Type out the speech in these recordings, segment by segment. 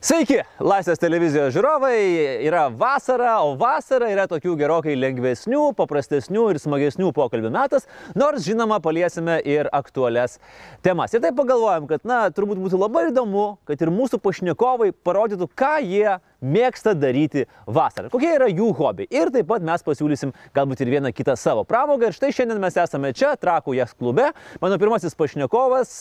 Sveiki, Laisvės televizijos žiūrovai, yra vasara, o vasara yra tokių gerokai lengvesnių, paprastesnių ir smagesnių pokalbių metas, nors žinoma paliesime ir aktualias temas. Ir taip pagalvojom, kad, na, turbūt būtų labai įdomu, kad ir mūsų pašnekovai parodytų, ką jie mėgsta daryti vasarą, kokie yra jų hobiai. Ir taip pat mes pasiūlysim galbūt ir vieną kitą savo pramogą. Ir štai šiandien mes esame čia, Trakų jas klube. Mano pirmasis pašnekovas,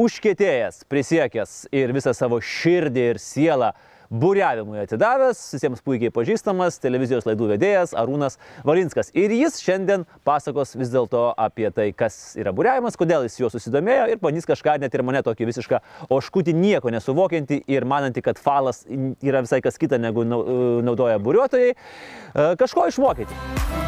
užkėtėjęs, prisiekęs ir visą savo širdį ir sielą būriavimui atidavęs, visiems puikiai pažįstamas televizijos laidų vedėjas Arūnas Valinskas. Ir jis šiandien pasakos vis dėlto apie tai, kas yra būriavimas, kodėl jis juo susidomėjo ir bandys kažką net ir mane tokį visišką oškutį nieko nesuvokiantį ir manantį, kad falas yra visai kas kita negu naudoja būriuotojai, kažko išmokyti.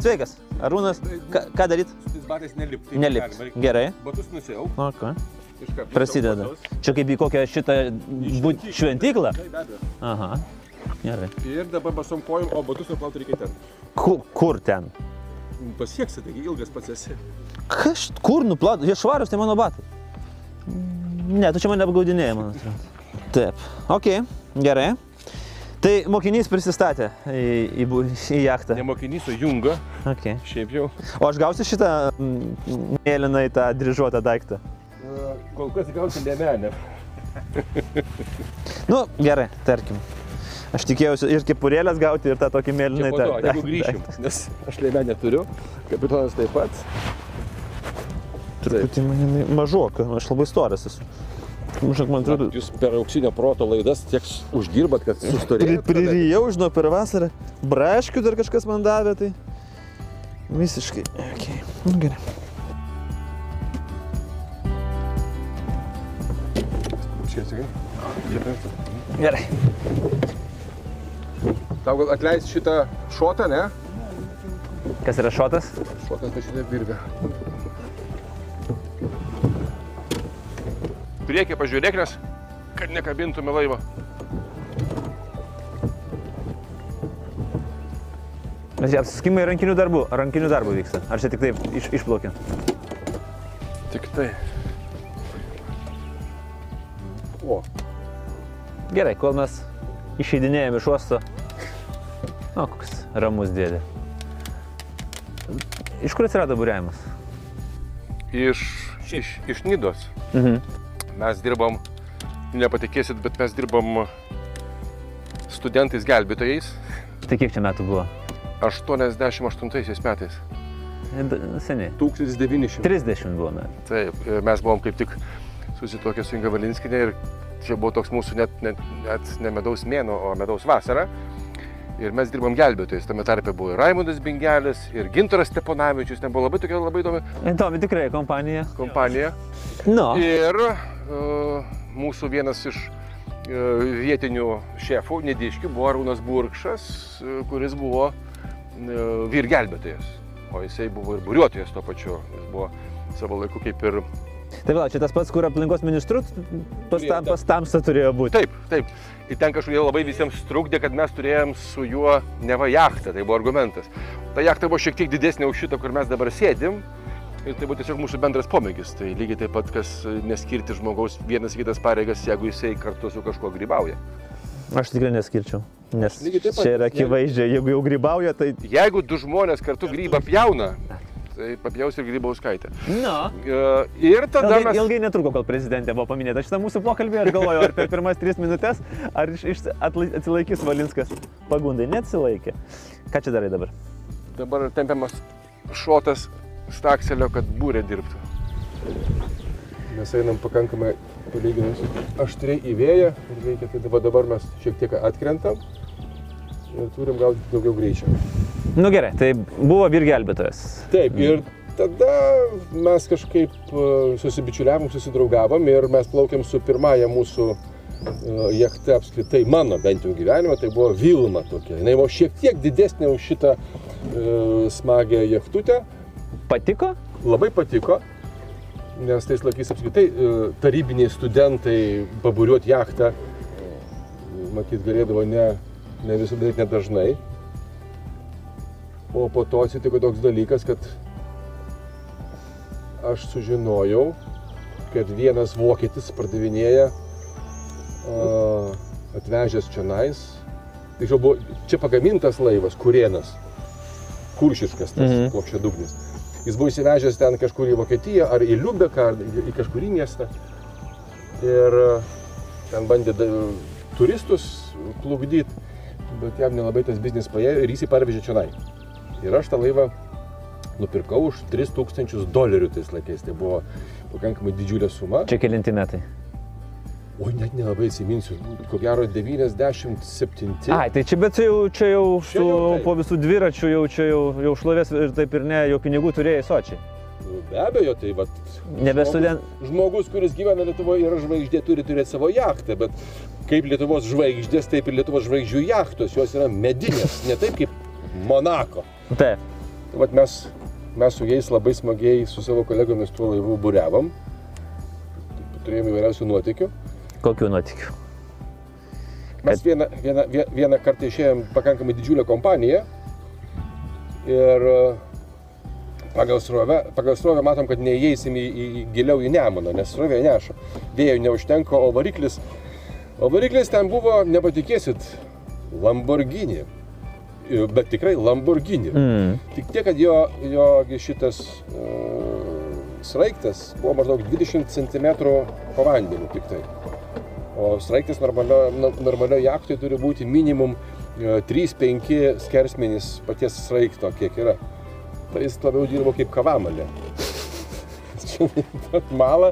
Sveikas, Arūnas, ką, ką daryt? Tais batais nelipti. Nelipt. Gerai. Batus nusiau. Okay. Prasideda. Čia kaip į kokią šitą būt šventyklą? Aha. Gerai. Ir dabar basom kojom, o batus nuplauti reikia ten. Kur, kur ten? Pasieksi, taigi ilgas pats esi. Kas, kur nuplaut? Jie švarus, tai mano batai. Ne, tu čia mane apgaudinėjai, man atrodo. Taip. Ok, gerai. Tai mokinys prisistatė į, į, į jachtą. Ne mokinys, o junga. Okay. Šiaip jau. O aš gausiu šitą mėlyną į tą dryžuotą daiktą. Kol kas gausi liemenę. Nu, gerai, tarkim. Aš tikėjausi ir kepurėlės gauti, ir tą tokį mėlyną po to, jeigu grįšim. Nes aš liemenę turiu. Kapitonas taip pat. Truputį mažoka, aš labai storas esu. Žinok, man atrodo, Jūs per auksinio proto laidas tiek uždirbat, kad pri, sustorėjot. pririjau, žinau, per vasarą. Braškių dar kažkas man davė, tai visiškai. Okay. Nu, gerai. Čia sakai. Gerai. Tau gal atleis šitą šotą, ne? Kas yra šotas? Šotas tai šitą virvę. Priekį pažiūrėk, nes kad nekabintume laivą. Mes apsiskimai rankinių darbų. Rankinių darbų vyksta. Ar čia tik taip iš, išplaukia? Tik tai. O, Gerai, kol mes išeidinėjame iš uosto. O, koks ramus dėdė. Iš kur atsirado būriavimas? iš, iš, iš Nidos. Mhm. Mes dirbom, nepatikėsit, bet mes dirbom studentais gelbėtojais Tai kiek čia metų buvo? 88 metais. D- Seniai. 1900. 30 buvo metų. Taip, ir mes buvom kaip tik susitokę su Inga Valinskinė ir čia buvo toks mūsų net, net, net ne medaus mėno, o medaus vasara. Ir mes dirbom gelbėtojais. Tame tarpe buvo ir Raimondas Bingelis, ir Gintaras Steponavičius. Ten buvo labai tokia labai įdomi Įdomi tikrai kompanija. kompanija. Nu. Ir uh, mūsų vienas iš uh, vietinių šefų, nediškių, buvo Arūnas Burkšas, uh, kuris buvo uh, vyrgelbėtojas. O jisai buvo ir buriuotojas tuo pačiu. Jis buvo savo laiku kaip ir Tai vėl, čia tas pats, kur aplinkos ministru pas, tam, pas tamsta turėjo būti. Taip, taip. Ir ten kažkodėl labai visiems trukdė, kad mes turėjom su juo neva jachtą, tai buvo argumentas. Ta jachta buvo šiek tiek didesnė už šitą, kur mes dabar sėdim. Ir tai buvo tiesiog mūsų bendras pomėgis. Tai lygiai taip pat, kas neskirti žmogaus vienas kitas pareigas, jeigu jisai kartu su kažkuo grybauja. Aš tikrai neskirčiau. Nes čia yra akivaizdžiai, jeigu jau grybauja, tai... Jeigu du žmonės kartu grybą pjauna, tai papjaus ir grybauskaitę. Nu. E, Ir tada Ilgai, mes... ilgai netruko, kol prezidentė buvo paminėta šitą mūsų pokalbį. Aš galvoju, ar per pirmas tris minutės, ar iš, iš, atlai- atsilaikys Valinskas pagundai. Neatsilaikė. Ką čia darai dabar? Dabar tempiamas šotas stakselio, kad būrė dirbtų. Mes einam pakankamai palyginus aštriai į vėją ir reikia, tai dabar, dabar mes šiek tiek atkrentam ir turim gal daugiau greičio. Nu gerai, tai buvo vyrgelbėtojas. Taip, ir tada mes kažkaip e, susibičiuliavom, susidraugavom ir mes plaukėm su pirmąja mūsų e, jachta apskritai mano bent jau gyvenime, tai buvo Vilna tokia. Jis buvo šiek tiek didesnė už šitą e, smagę jachtutę. Patiko? Labai patiko, nes tais laikais apskritai e, tarybiniai studentai paburiuoti jachtą, matyt, galėdavo ne, ne visada, nedažnai. O po to atsitiko toks dalykas, kad aš sužinojau, kad vienas vokietis pardavinėja uh, atvežęs čia nais. Tai jau buvo čia pagamintas laivas, kurienas, kuršiškas tas Mhm. mhm. plokščiadugnis. Jis buvo įsivežęs ten kažkur į Vokietiją ar į Liubeką, ar į kažkurį miestą. Ir ten bandė turistus plukdyti, bet jam nelabai tas biznis paėjo ir jis jį parvežė čia. Ir aš tą laivą nupirkau už 3000 dolerių tais laikais. Tai buvo pakankamai didžiulė suma. Čia kelinti metai. Oi, net nelabai atsiminsiu. Ko gero 97. Ai, tai čia, bet čia jau, čia jau Čia su, jau taip. po visų dviračių jau čia jau, jau šlovės ir taip ir ne, jau pinigų turėjai sočiai. Be abejo, tai vat, Nebe žmogus-. Žmogus, kuris gyvena Lietuvoje, yra žvaigždė, turi turėti savo jachtą, bet kaip Lietuvos žvaigždės, taip ir Lietuvos žvaigždžių jachtos, jos yra medinės, ne taip kaip Monako. Taip. Tai vat mes, mes su jais labai smagiai su savo kolegomis tuo laivu būrevom, turėjome įvairiausių nuotykių. Kokių nuotikių? Mes vieną, vieną, vie- vieną kartą išėjom pakankamai didžiulę kompaniją ir e, pagal srovę, pagal srovę matom, kad neįeisim į, į, į giliau į Nemuną, nes srovė neša. Vėjo neužtenka, o variklis, o variklis ten buvo, nepatikėsit, Lamborghini. E, Bet tikrai Lamborghini. Mm. Tik tiek, kad jo, jo šitas uh, sraigtas buvo maždaug 20 cm po vandeniu tik tai. O sraigtas normalio, no- normalioje jachtoje turi būti minimum e, 3-5 skersmenys paties sraigto, kiek yra. Tai jis labiau dirbo kaip kavamalė. Malą,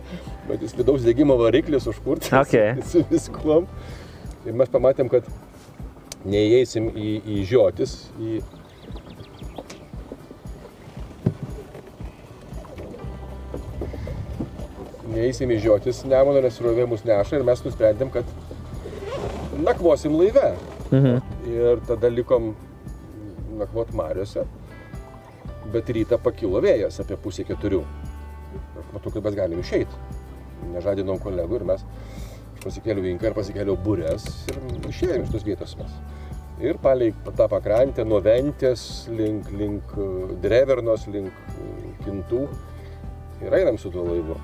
bet jis vidaus degimo variklis užkurtas Okay. su viskuom. Ir mes pamatėm, kad neįeisim į, į žiotis, į neįsim į žiotis Nemuno, nes srovė mus neša ir mes nusprendėm, kad nakvosim laive. Mhm. Ir tada likom nakvot Mariuose, bet rytą pakilo vėjas apie pusę keturių. Aš matau, kad mes galim išeiti. Nežadinom kolegų ir mes, aš pasikėliau vinką ir pasikėliau burės ir išėjom iš tos vietos mes. Ir palei tą pakrantę nuo Ventės link, link e, Drevernos, link e, Kintų ir einam su tuo laivu.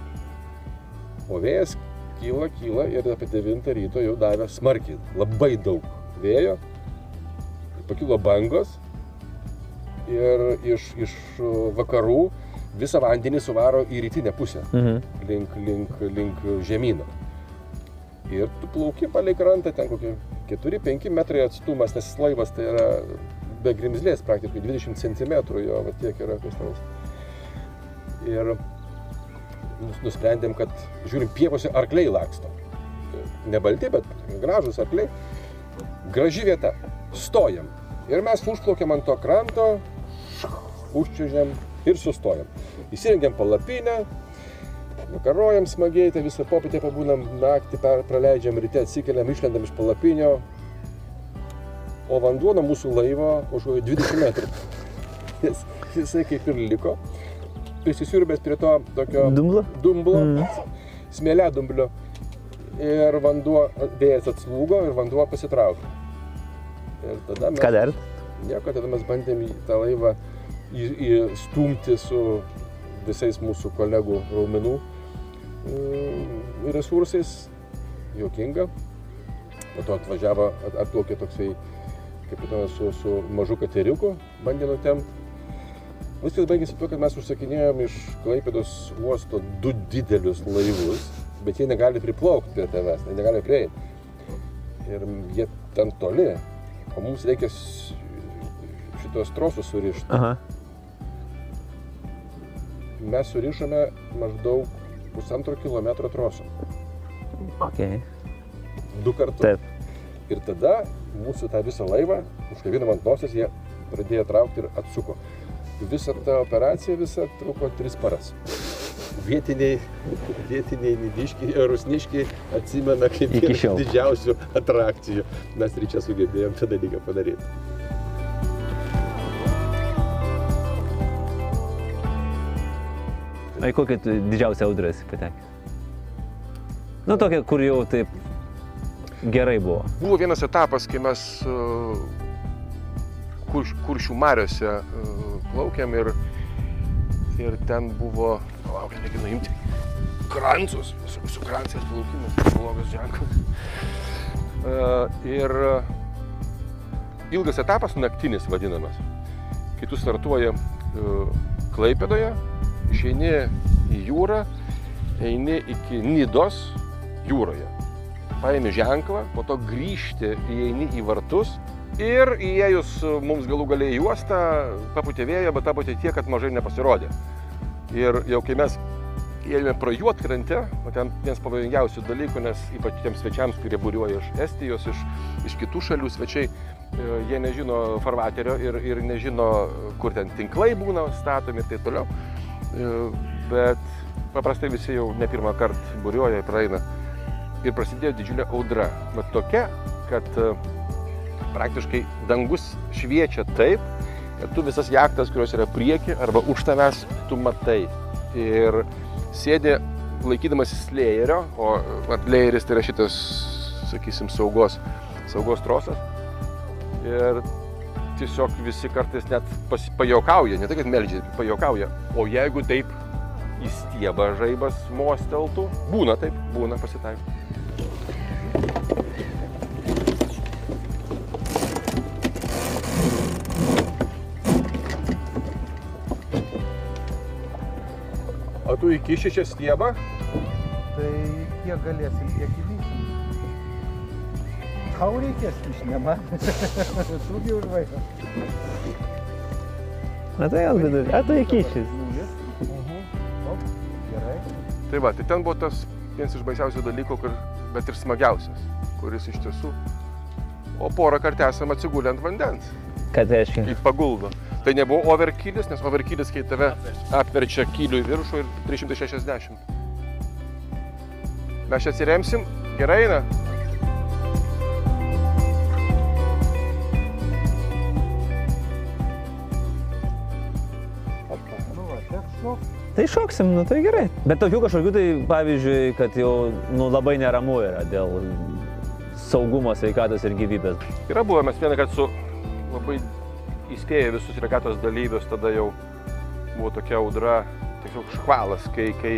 O vėjas kyla, kyla ir apie 9 ryto jau davė smarkiai, labai daug vėjo, pakilo bangos ir iš, iš vakarų visą vandenį suvaro į rytinę pusę, Mhm. link, link, link žemyno. Ir tu plauki palei krantą, ten kokie 4-5 metrai atstumas, nes laivas tai yra be grimzlės praktiškai 20 cm jo, va tiek yra nors. Ir nus- nusprendėm, kad žiūrim, pievose arkliai laksto. Ne balti, bet gražus arkliai. Graži vieta. Stojam. Ir mes užplaukėm ant to kranto, užčiužėm ir sustojam. Įsirengėm palapinę, vakarojam smagiai, tai visą popietę pabūnam, naktį praleidžiam, ryte atsikeliam, išlendam iš palapinio, o vanduo nuo mūsų laivo už 20 metrų. Jis, jisai kaip ir liko, prisisiurbęs prie to tokio Dumblo? dumblo, mm. smėlė dumblio. Ir vanduo, vėjas atslūgo ir vanduo pasitraukė. Ir tada mes, Ką darėt? nieko, tada mes bandėm tą laivą įstumti su visais mūsų kolegų raumenų resursais. Jokinga. Po to atvažiavo, at- atplaukė toksai kapitonas su, su mažu kateriuku, bandė nutemti. Viskas baigėsi tuo, kad mes užsakinėjom iš Klaipėdos uosto du didelius laivus, bet jie negali priplaukti prie tavęs, jie negali prieiti. Ir jie ten toli, o mums reikia šitos trosus surišti. Aha. Mes surišome maždaug pusantro kilometro trosų. Ok. Du kartus. Taip. Ir tada mūsų tą visą laivą, užkabinom ant nosies, jie pradėjo traukti ir atsuko. Visa ta operacija visa truko tris paras. Vietiniai, vietiniai nidiškiai, rusniškiai atsimena kaip didžiausių atrakcijų. Mes ir čia sugebėjom tą dalyką padaryti. O į kokią didžiausią audrą esi patekęs? Nu, tokia, kur jau taip gerai buvo. Buvo vienas etapas, kai mes uh, kurš, kuršių mariuose e, plaukėm ir, ir ten buvo, palauk, reikia nuimti krancus, su, su krancais plaukimas, blogas ženklas. E, Ir ilgas etapas, naktinis vadinamas, kai tu startuoji e, Klaipėdoje, išeini į jūrą, eini iki Nidos jūroje. Paimi ženklą, po to grįžti, įeini į vartus ir įėjus mums galų galiai juostą, paputė vėjo, bet paputė tiek, kad mažai nepasirodė. Ir jau kai mes ėjome pro juotkrantę, o ten vienas pavojingiausių dalykų, nes ypač tiems svečiams, kurie būriuoja iš Estijos, iš, iš kitų šalių svečiai, e, jie nežino farvaterio ir, ir nežino, kur ten tinklai būna statomi ir taip toliau. Bet paprastai visi jau ne pirmą kartą būriuoja ir praeina. Ir prasidėjo didžiulė audra. Bet tokia, kad e, praktiškai dangus šviečia taip, kad tu visas jachtas, kurios yra prieki arba už tavęs, tu matai. Ir sėdė laikydamasis lėjerio, o lėjeris tai yra šitas, sakysim, saugos, saugos trosas. Ir tiesiog visi kartais net pasi- pajokauja, ne tai, kad meldžia, pajokauja. O jeigu taip į stiebą žaibas mosteltų, būna taip, būna pasitaiko. O tu įkiši čia stiebą? Tai kiek galėsim, tiek įvysim. Tau reikės kišti, ne man. Tugi už vairo. Na tai gal vidurį. A tu įkišis. Nulis. Mhm. Gerai. Tai va, tai ten buvo tas vienas iš baisiausių dalykų, kur, bet ir smagiausias, kuris iš tiesų. O porą kartų esame atsigulę ant vandens, Ką tai reiškia? kai paguldo. Tai nebuvo overkilis, nes overkilis, kai tave apverčia kylių į viršų ir 360. Mes čia atsiremsim, gerai eina. Tai šoksim, nu tai gerai. Bet tokių kažkokių tai, pavyzdžiui, kad jau nu, labai neramu yra dėl saugumo, sveikatos ir gyvybės. Yra buvę mes vieną kartą su labai įspėję visus regatos dalyvius, tada jau buvo tokia audra, tiesiog škvalas, kai, kai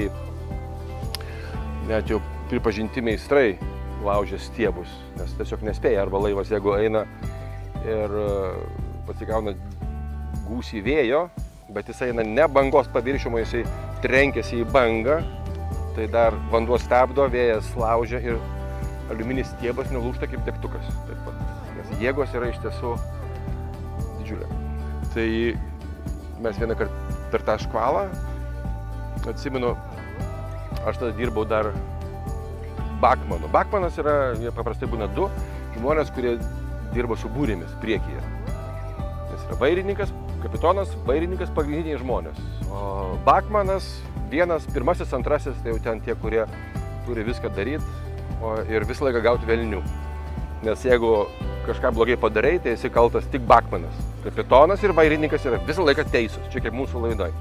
net jau pripažinti meistrai laužė stiebus, nes tiesiog nespėja arba laivas, jeigu eina ir e, pasigauna gūsį vėjo, bet jis eina ne bangos paviršiumi, jisai trenkiasi į bangą, tai dar vanduo stabdo, vėjas laužia ir aliuminis stiebas nulūšta kaip degtukas. Taip pat. Nes jėgos yra iš tiesų didžiulė. Tai mes vieną kartą per tą škvalą, atsimenu, aš tada dirbau dar Bakmanu. Bakmanas yra, jie paprastai būna du žmonės, kurie dirba su būrėmis priekyje. Nes yra vairininkas, kapitonas, vairininkas pagrindiniai žmonės. O Bakmanas vienas, pirmasis, antrasis, tai jau ten tie, kurie turi viską daryti ir visą laiką gauti velnių. Nes jeigu kažką blogai padarai, tai esi kaltas tik Bakmanas. Kapitonas ir vairininkas yra visą laiką teisūs, čia kaip mūsų laidoj.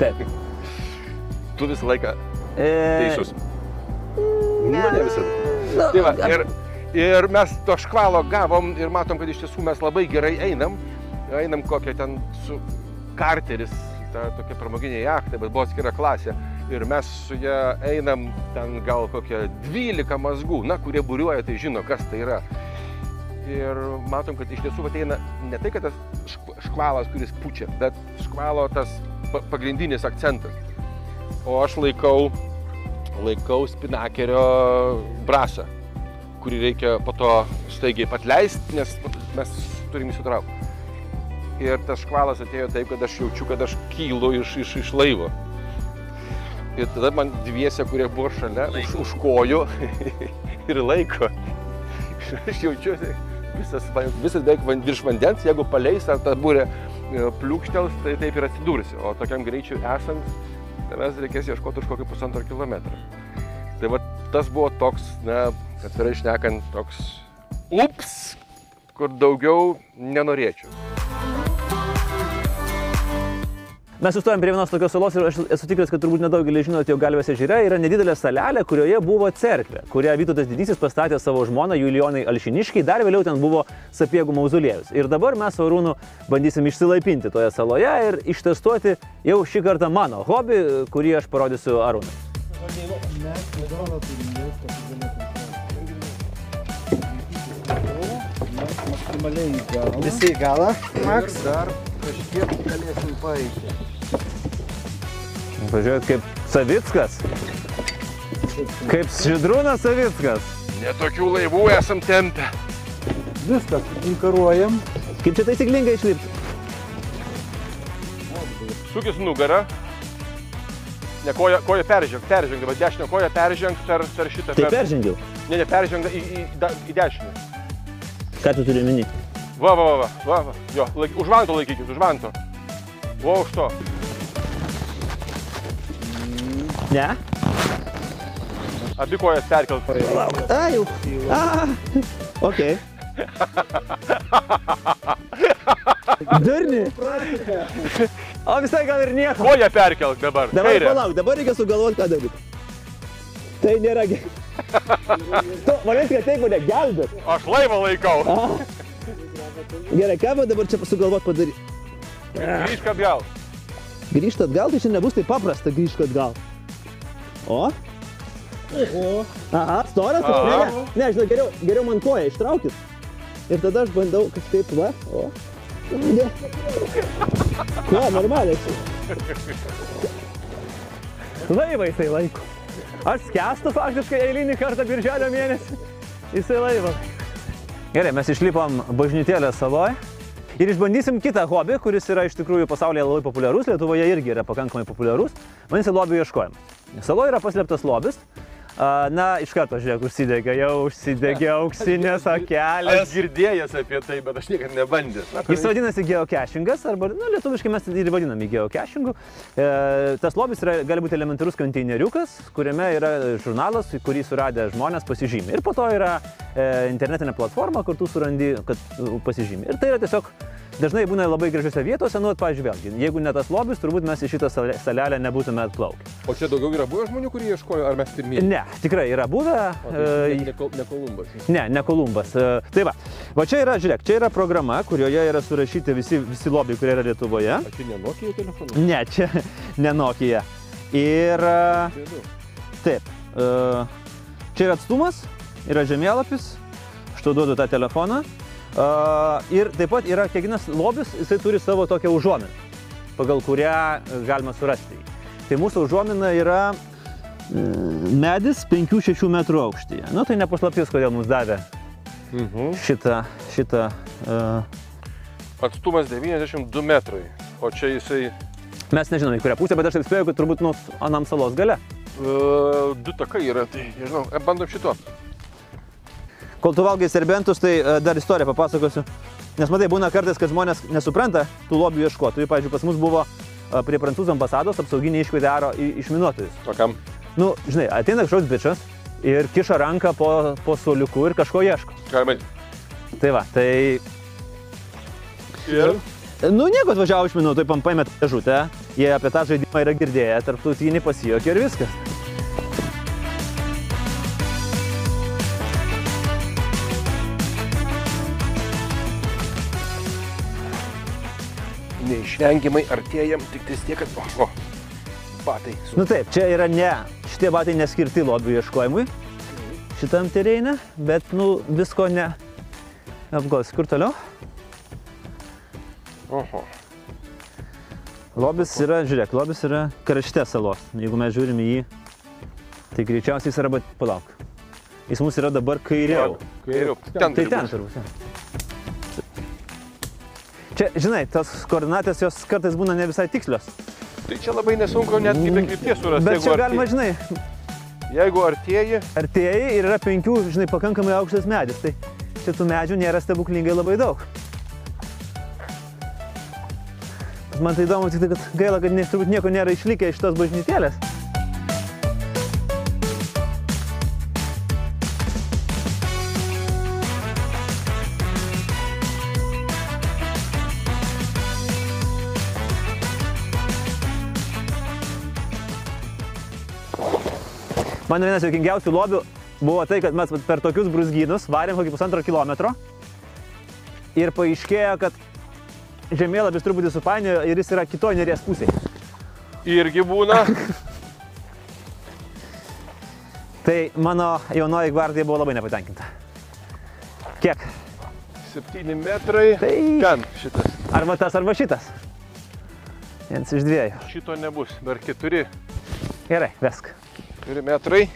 Taip. Tu visą laiką E, teisus. Ne, ne visada. nu, Tai va, ir, ir mes to škvalo gavom ir matom, kad iš tiesų mes labai gerai einam. Einam kokią ten su karteris, ta tokia pramoginė jachta, bet buvo atskira klasė. Ir mes su ją einam ten gal kokią 12 mazgų, na, kurie būriuoja, tai žino, kas tai yra. Ir matom, kad iš tiesų ateina ne tai, kad tas šk- škvalas, kuris pučia, bet škvalo tas pa- pagrindinis akcentas. O aš laikau, laikau spinakerio brasą, kurį reikia po to staigiai patleisti, nes mes turim įsitraukti. Ir tas škvalas atėjo taip, kad aš jaučiu, kad aš kylu iš, iš, iš laivo. Ir tada man dviese, kurie buvo šalia, už, už kojų ir laiko. Aš jaučiuosi visas, va- visas beveik virš vandens, jeigu paleis ar ta būrė e, pliūkštels, tai taip ir atsidursi. O tokiam greičiu esant, tavęs reikės ieškoti už kokį pusantro kilometrą. Tai va tas buvo toks, na, atvirai šnekant, toks ups, kur daugiau nenorėčiau. Mes sustojom prie vienos tokios salos ir aš esu tikras, kad turbūt nedaugelis žinote, jau Galvės ežere yra nedidelė salelė, kurioje buvo cerkvė, kurią Vytautas Didysis pastatė savo žmoną Julijonai Alšiniškiai, dar vėliau ten buvo sapiegų mauzoliejus. Ir dabar mes su Arūnu bandysim išsilaipinti toje saloje ir ištestuoti jau šį kartą mano hobį, kurį aš parodysiu Arūnui. Visi į galą. Maks. Dar kažkiek galėsim paeiti. Pažiūrėk, kaip Savickas. Kaip Židrūnas Savickas. Netokių laivų esam tempę. Viskas, inkaruojam. Kaip čia taisyklingai išlipti? Sukis nugarą. Ne, koja, koja perženg, perženg, bet dešinę koją perženg per, per šitą. Tai per... peržengiau. Ne, ne, perženg į, į, da- į dešinę. Ką tu turi mini? Va, va, va, va, va, va. Jo, laik, už vanto laikykis, už vanto. Va, už to. Ne? Abi kojas perkelt. A, jau. A, ok. Durni. O visai gal ir nieko. Koją perkelk dabar. Dabar Kairę. palauk, dabar reikia sugalvoti, ką daryti. Tai nėra gerai. Tu, manęs, kad taip mane gelbėt. Aš laivą laikau. Gerai, ką man dabar čia sugalvoti padaryti? Grįžk atgal. Grįžti atgal, tai čia nebus taip paprasta grįžti atgal. O? Oho. Aha, storas? Aha. Ne, ne, ne, žinau, geriau, geriau man koją ištraukit. Ir tada aš bandau kažkaip, va, o. Ne. Ne, normaliai. Laivą jisai laiko. Aš skestu faktiškai eilinį kartą birželio mėnesį. Jisai laivą. Gerai, mes išlipom bažnytėlę saloje. Ir išbandysim kitą hobį, kuris yra iš tikrųjų pasaulyje labai populiarus, Lietuvoje irgi yra pakankamai populiarus. Vadinasi, lobių ieškojimas. Saloje yra paslėptas lobis. Na, iš karto, žiūrėk, užsidegė, jau užsidegė auksinės akelės. Aš girdėjęs apie tai, bet aš niekada nebandęs. Na, Jis vadinasi geocachingas, arba, na, lietuviškai mes ir vadiname geocachingu. E, tas lobis yra, gali būti elementarus konteineriukas, kuriame yra žurnalas, kurį suradę žmonės pasižymė. Ir po to yra e, internetinė platforma, kur tu surandi, kad pasižymė. Ir tai yra tiesiog dažnai būna labai gražiose vietose, nu, pavyzdžiui, vėlgi, jeigu ne tas lobis, turbūt mes į šitą sale- salelę nebūtume atplaukę. O čia daugiau yra buvę žmonių, kurie ieškojo, ar mes pirmieji? Ne, tikrai yra buvę. O, tai e, ne, ne, ne Kolumbas. Ne, ne Kolumbas. E, Tai va, va čia yra, žiūrėk, čia yra programa, kurioje yra surašyti visi, visi lobiai, kurie yra Lietuvoje. Ar čia ne Nokia telefonas? Ne, čia ne Nokia. Ir e, taip, čia yra atstumas, yra žemėlapis, aš tau duodu tą telefoną. E, Ir taip pat yra kiekvienas lobis, jisai turi savo tokią užuominą, pagal kurią galima surasti jį. Tai mūsų užuomina yra e, medis 5-6 metrų aukštyje. Na tai nepaslaptis, kodėl mums davė Mhm. šitą, šitą uh, Atstumas 92 metrai. O čia jisai mes nežinome, į kurią pusę, bet aš taip spėju, kad turbūt nu anam salos gale. uh, du takai yra, tai nežinau, e, bandom šito. Kol tu valgai serbentus, tai uh, dar istoriją papasakosiu. Nes matai, būna kartais, kad žmonės nesupranta tų lobių ieškotojų. Pavyzdžiui, pas mus buvo uh, prie prancūzų ambasados apsauginiai iškvietė aro išminuotojus. O kam? Nu, žinai, ateina kažkoks bičias ir kiša ranką po, po soliuku ir kažko ieško. Galima. Tai va, tai Ir Nu, nieko atvažiavo iš minų, taip paėmė dėžutę, jie apie tą žaidimą yra girdėję, tarptautinį pasijokė ir viskas. Neišvengiamai artėjam, tik tais tiek, kad... O, o, batai. Nu taip, čia yra ne, šitie batai neskirti lobių ieškojimui, šitam tereinė, bet, nu, visko ne. Apgos, kur toliau? Oho. Lobis yra, žiūrėk, lobis yra krašte salos. Jeigu mes žiūrim į jį, tai greičiausiai jis bet palauk. Jis mūsų yra dabar kairiau. Kairiau. Ten, Tai ten būt. turbūt. Čia, žinai, tos koordinatės jos kartais būna ne visai tikslios. Tai čia labai nesunku net kitą kryptį surasti. Bet čia artėji- galima, žinai, Jeigu artėji, artėjai ir yra penkių, žinai, pakankamai aukštas medis. Tai čia tų medžių nėra stebuklingai labai daug. Man tai įdomu, tik tai, kad gaila, kad ne, turbūt nieko nėra išlikę iš tos bažnytėlės. Mano vienas jokingiausių lobių buvo tai, kad mes per tokius brusgynus varėm kokį pusantro kilometro ir paaiškėjo, kad žemėlapis truputį supainiojo ir jis yra kitoje neries pusėje. Irgi būna. Tai mano jaunoji gvardija buvo labai nepatenkinta. Kiek? 7 metrai. Tai Ten šitas. arba tas, arba šitas. Vienas iš dviejų. Šito nebus. Dar 4, Gerai, vesk. 4 metrai.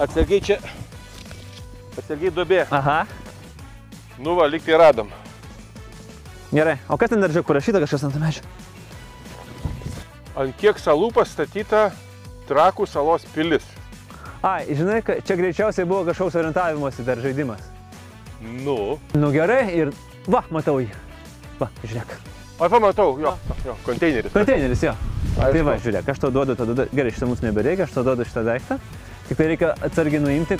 Atsargiai čia. Atsargiai duobė. Aha. Nu va, lyg tai radom. Gerai. O kas ten dar žiūrėk parašyta kažkas ant medžio? Ant kiek salų pastatyta Trakų salos pilis. Ai, žinai, čia greičiausiai buvo kažkoks orientavimosi dar žaidimas. Nu. Nu gerai ir va, matau jį. Va, žiūrėk. O pamatau, jo, jo, konteineris. Konteineris jo. Tai Aišku. va, žiūrėk, aš tau duodu, tada, gerai, šitą mums nebereikia, aš tau duodu šitą daiktą. Tik tai reikia atsargiai nuimti.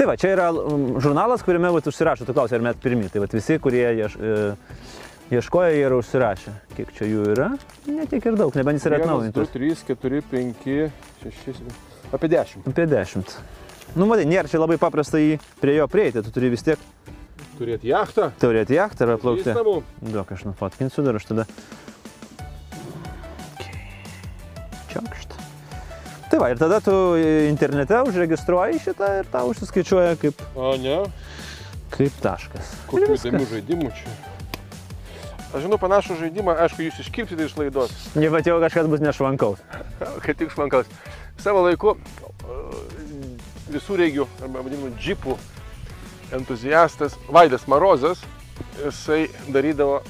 Tai va, čia yra mm, žurnalas, kuriame vat, užsirašo, tu klausai, ar mes pirmi. Tai va, visi, kurie ieš, e, ieškoja, jie yra užsirašę. Kiek čia jų yra? Ne tiek ir daug, nebent jis yra 2, atnaujintas. 3, 4, 5, 6, apie 10. Apie 10. Nu, matai, nėra čia labai paprasta jį prie jo prieiti, tu turi vis tiek Turėti jachtą. turėti jachtą ir plaukti. Pažįstamų. Duok, aš nufotkinsiu dar aš tada. Čiakšt. Tai va, ir tada tu internete užregistruoji šitą ir tau užsiskaičiuoja kaip, O ne, kaip taškas. Kokių įdomių žaidimų čia. Aš žinau panašų žaidimą, aišku, jūs iškirpsite iš laidos. Ne, bet jau kažkas bus nešvankaus. Kaip tik švankaus. Savo laiku uh, visų reigių, arba vadinamų džipų entuziastas Vaidas Marozas, jisai darydavo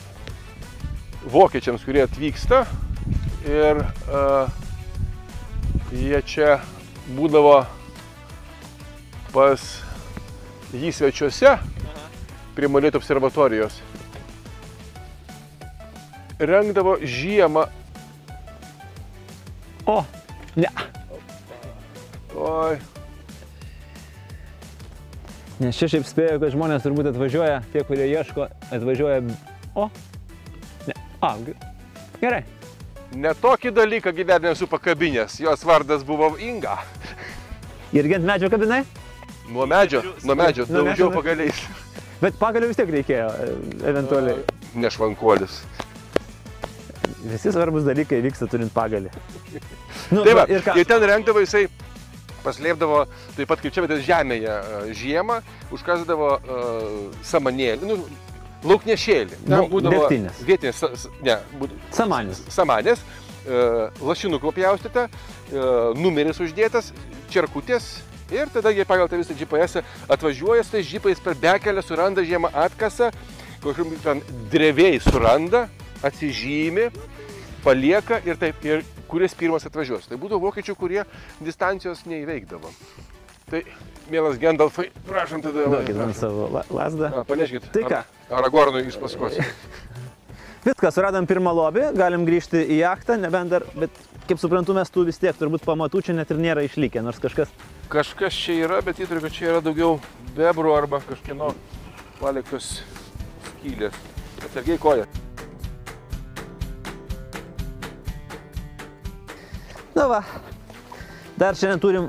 vokiečiams, kurie atvyksta ir uh, jie čia būdavo pas jį svečiuose prie Molėtų observatorijos. Rengdavo žiemą. O, ne. Oi, Nes čia šiaip spėjau, kad žmonės turbūt atvažiuoja, tie, kurie ieško, atvažiuoja. O, ne. A, ge- gerai. Ne tokį dalyką gyvenime esu pakabinės. Jos vardas buvo Inga. Irgi ant medžio kabinai? Nuo medžio, nuo medžio, Nuo medžio, daugiau nuo- pagaliais. Bet pagaliau vis tiek reikėjo, e, eventualiai. Nešvankuolis. Visi svarbus dalykai vyksta turint pagalį. Nu, Tai va, ir ką? ir ten rengdavo jisai, paslėpdavo, taip pat kaip čia, bet žemėje e, žiemą, užkasdavo uh, samanėlį, nu, lauknešėlį. Ten Nu, būdavo degtinės. Vietinės, ne, būd, Samanis. samanės, uh, lašinukų pjaustyta, uh, numeris uždėtas, čerkutės. Ir tada jie pagal tą visą GPS atvažiuoja su tais žipais per bekelę, suranda žiemą atkasą, kažkokiam ten drevėjai suranda, atsižymi, palieka ir taip, ir kuris pirmas atvažiuos. Tai būdavo vokiečių, kurie distancijos neįveikdavo. Tai, mielas Gendalfai, prašom tada. Duokit man savo la- lasdą. Paneškit. Tai ką? Aragornui iš paskos. Viskas, suradom pirmą lobį, galim grįžti į jachtą, nebent dar, bet kaip suprantu, mes tų vis tiek turbūt pamatų čia net ir nėra išlikę, nors kažkas Kažkas čia yra, bet įtariu, kad čia yra daugiau bebrų arba kažkieno paliktos skylės. Atsargiai koja. Na va, dar šiandien turim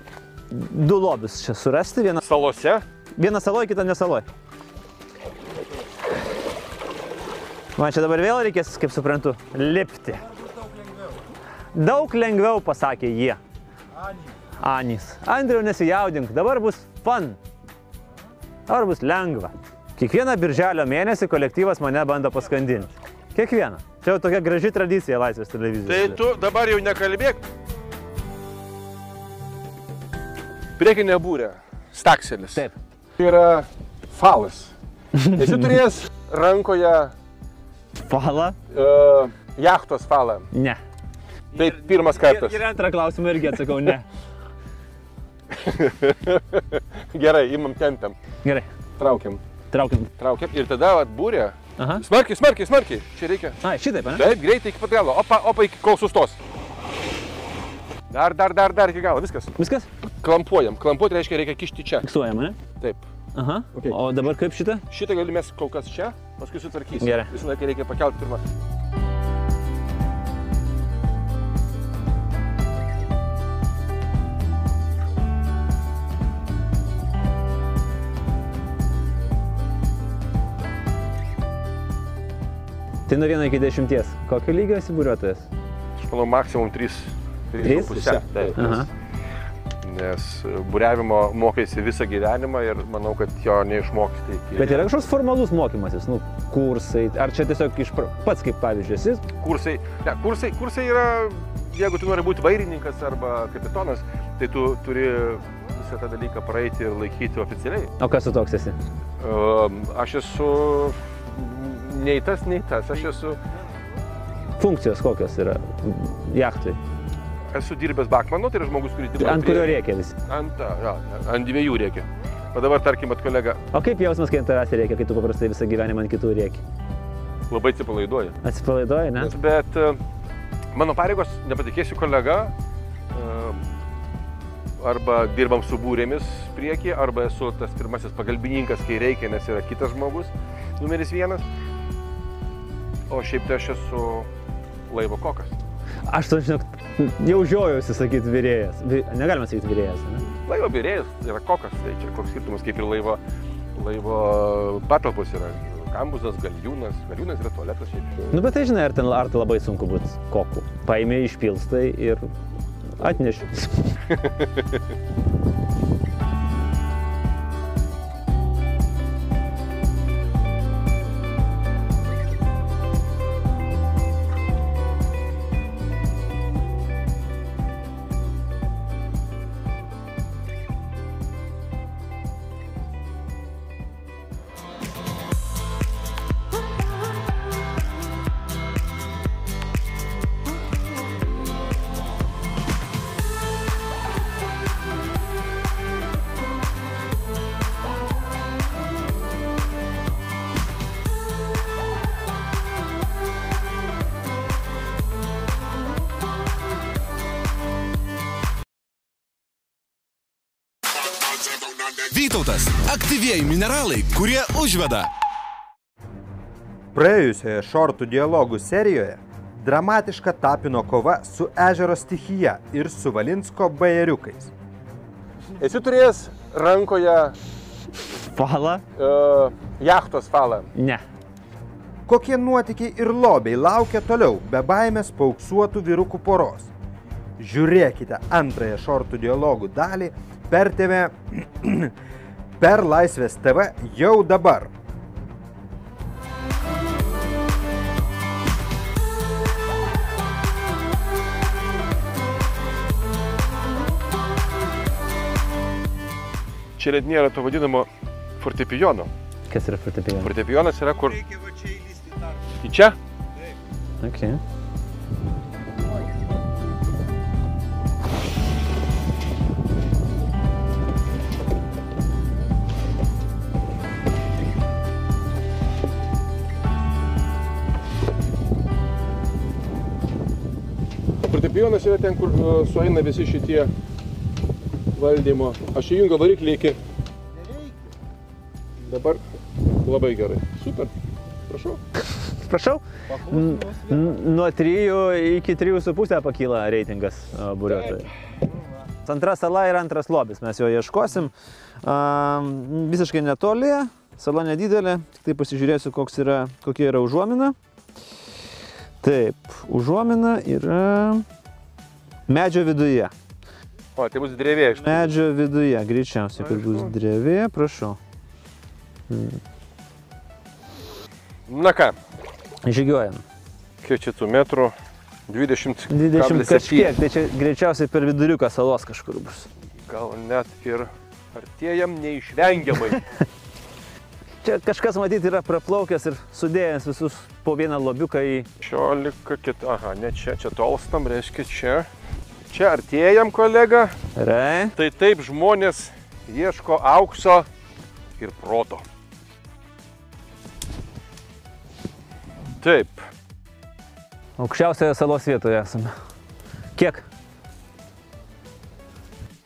du lobius čia surasti, vieną, Salose. vieną saloj, kitą nesaloj. Man čia dabar vėl reikės, kaip suprantu, lipti. Daug lengviau pasakė jie. Anys. Andriau nesijaudink, dabar bus fun. Dabar bus lengva. Kiekvieną birželio mėnesį kolektyvas mane bando paskandinti. Kiekvieną. Čia jau tokia graži tradicija Laisvės televizijos. Tai tu dabar jau nekalbėk. Priekinė būrė. Stakselis. Taip. Tai yra falas. Esi turėjęs rankoje Pala? uh, jachtos falą. Ne. Tai pirmas kartas. Ir antrą klausimą irgi atsakau ne. Gerai, imam tempiam. Gerai, Traukiam. traukiam. Traukiam. Ir tada atbūrė. Aha. Smarkiai, smarkiai, smarkiai. Čia reikia. Ai, šitaip, ne? Taip, greitai iki pat galo. Opa, opa, iki kol sustos. Dar, dar, dar, dar iki galo. Viskas. Viskas? Klampuojam. Klampuoti reiškia reikia kišti čia. Fiksuojama, ne? Taip. Aha. Okay. O dabar kaip šitą? Šitą gali mes kol kas čia, paskui sutvarkysim. Gerai. Visą laiką reikia pakelti pirmą. Tai nuo 1 iki 10. Kokio lygio esi buriuotojas? Aš manau, maksimum 3. Trys? Taip. Aha. Nes buriavimo mokėsi visą gyvenimą ir manau, kad jo neišmoksti iki... Bet yra kažkoks formalus mokymasis, nu, kursai, ar čia tiesiog iš pats kaip pavyzdžiui esi? Kursai, ne, kursai, kursai yra, jeigu tu nori būti vairininkas arba kapitonas, tai tu turi visą tą dalyką praeiti ir laikyti oficialiai. O kas tu toks esi? Aš esu nei tas, nei tas. Aš esu, Funkcijos kokios yra jachtui? Esu dirbęs Bakmanu, tai yra žmogus, kuris dirba Ant prie- kurio reikia visi. Ant, ja, ant dviejų reikia. O dabar, tarkim, at kolega O kaip jausmas, kai ant tavęs reikia, kai tu paprastai visą gyvenimą ant kitų reikia? labai atsipalaiduoja. Atsipalaiduoji, ne? Bet e, mano pareigos, nepatikėsiu kolega, e, arba dirbam su būrėmis priekį, arba esu tas pirmasis pagalbininkas, kai reikia, nes yra kitas žmogus, numeris vienas. O šiaip tai aš esu laivo kokas. Aš to žinok, jau žiojausi sakyti vyrėjas. Negalima sakyti vyrėjas, ne? Laivo vyrėjas yra kokas, tai čia koks skirtumas kaip ir laivo, laivo patalpos yra. Kambuzas, galiūnas, galiūnas yra tualetas šiaip. Nu, bet tai žinai, ar ten ar tai labai sunku būti koku. Paimė, išpilstai ir atneši. Vytautas. Aktyvieji mineralai, kurie užveda. Praėjusioje šortų dialogų serijoje dramatiška tapino kova su ežero stichija ir su Valinsko bajeriukais. Esi turėjęs rankoje Pala? uh, jachtos falą. Ne. Kokie nuotykiai ir lobiai laukia toliau be baimės pauksuotų vyrukų poros. Žiūrėkite antrąją šortų dialogų dalį per TV, per Laisvės TV jau dabar. Čia net nėra to vadinamo fortepijono. Kas yra fortepijonas? Fortepijonas yra kur... Į čia? Okay. Fortepijonas yra ten, kur uh, sueina visi šitie valdymo. Aš įjungiu variklį iki... Dabar labai gerai. Super. Prašau. Prašau. Nuo 3 iki 3,5 pakyla reitingas a, buriuotojų. Antra sala ir antras lobis, mes jo ieškosim. Visiškai netoli, sala nedidelė, tik tai pasižiūrėsiu, yra, kokia yra užuomina. Taip, užuomina yra medžio viduje. O, tai bus drevė iš Medžio viduje, greičiausiai, kad bus drevė, prašau. Na ką, Žygiuojam. kiek čia tų metrų? 20. 20 kablis kažkiek, tai čia greičiausiai per viduriuką salos kažkur bus. Gal net ir artėjam neišvengiamai. Čia kažkas matyti yra praplaukęs ir sudėjęs visus po vieną lobiuką į... 16, kit... aha, ne čia, čia tolstam, reiškia čia. Čia artėjam, kolega. Rai. Tai taip žmonės ieško aukso ir proto. Taip, Aukščiausioje salos vietoje esame. Kiek?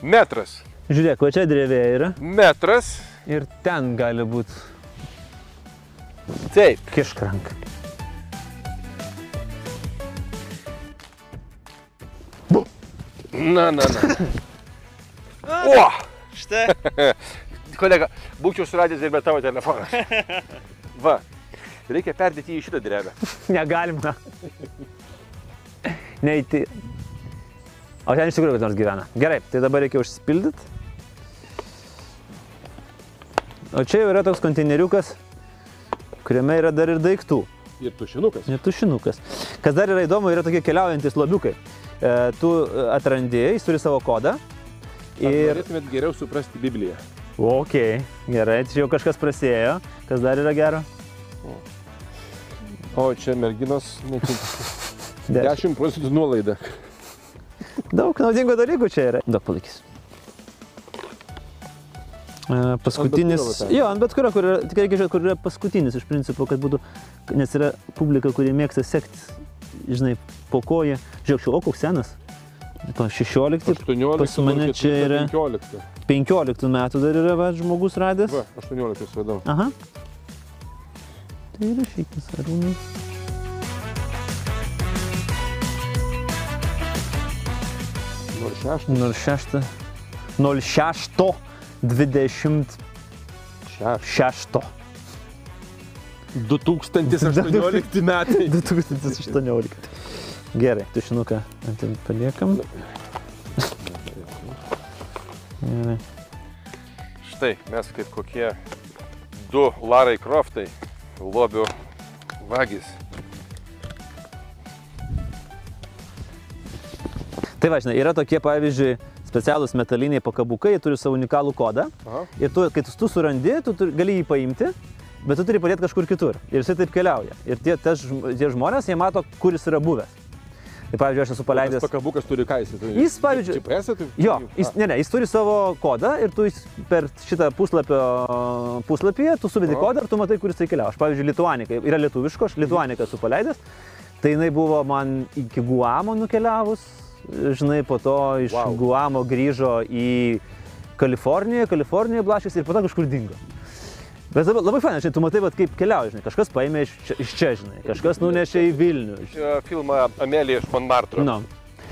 metras. Žiūrėk, va čia drevė yra. Metras ir ten gali būti Taip. kiškrank. Na, na, na. O! Štai. Kolega, būčiau suradęs ir be tavo telefoną. Va. Reikia perdėti į šitą drevę. Negalima. Neįti. O ten iš tikrųjų kas nors gyvena. Gerai, tai dabar reikia užsipildyti. O čia jau yra toks konteineriukas, kuriame yra dar ir daiktų. Ir tušinukas. Ir tušinukas. Kas dar yra įdomu, yra tokie keliaujantis lobiukai. E, tu atrandi, jis turi savo kodą. Ir norėtumėt geriau suprasti Bibliją. Ok, gerai, čia jau kažkas prasidėjo. Kas dar yra gero? O čia merginos, ne, čia Dešimt. 10 procentų nuolaida. Daug naudingų dalykų čia yra. Daug palaikys. E, Paskutinis. Ant kurio jo, ant bet kurio, kur yra, tik reikia žiūrėti, kur yra paskutinis iš principo, kad būtų, nes yra publika, kurie mėgsta sekti, žinai, po koją. Žiūrėk, čia, o koks senas. To 16, 18. pas mane čia yra 15. 15 metų dar yra va, žmogus radęs. Va, 18 vadau. Aha. Tai yra šikis, arūnai. Nors 6. 06. 06. 26. 6. 2018 metai. 2018. Gerai, tušinuką ant ten paliekam. Gerai. Štai, mes kaip kokie du Larai Croftai, lobių vagys. Tai va, žinai, yra tokie, pavyzdžiui, specialūs metaliniai pakabukai, turi savo unikalų kodą. Aha. Ir tu, kai tu, surandi, tu turi, gali jį paimti, bet tu turi padėti kažkur kitur. Ir jisai taip keliauja. Ir tie, tas, žm- tie žmonės, jie mato, kur jis yra buvęs. Tai pavyzdžiui, aš esu paleidęs. Pakabukas turi ką jis. turi? Jis, pavyzdžiui- GPS, tai... Jo, jis, ne, ne, jis turi savo kodą ir tu per šitą puslapio puslapyje, tu suvedi Aha. kodą ir tu matai, kur jisai keliauja. Aš, pavyzdžiui, Lituanika, yra lietuviško, aš Lituaniką esu paleidęs, tai jinai buvo man iki Guamo nukeliavus, žinai, po to iš Wow. Guamo grįžo į Kaliforniją, Kaliforniją blaškėsi ir po to kažkur dingo. Bet labai, labai fainai, žinai, tu matai, vat, kaip keliauja, žinai, kažkas paėmė iš čia, iš čia, žinai, kažkas nunešė į Vilnių. Filmą Amelija iš Monmartro. No.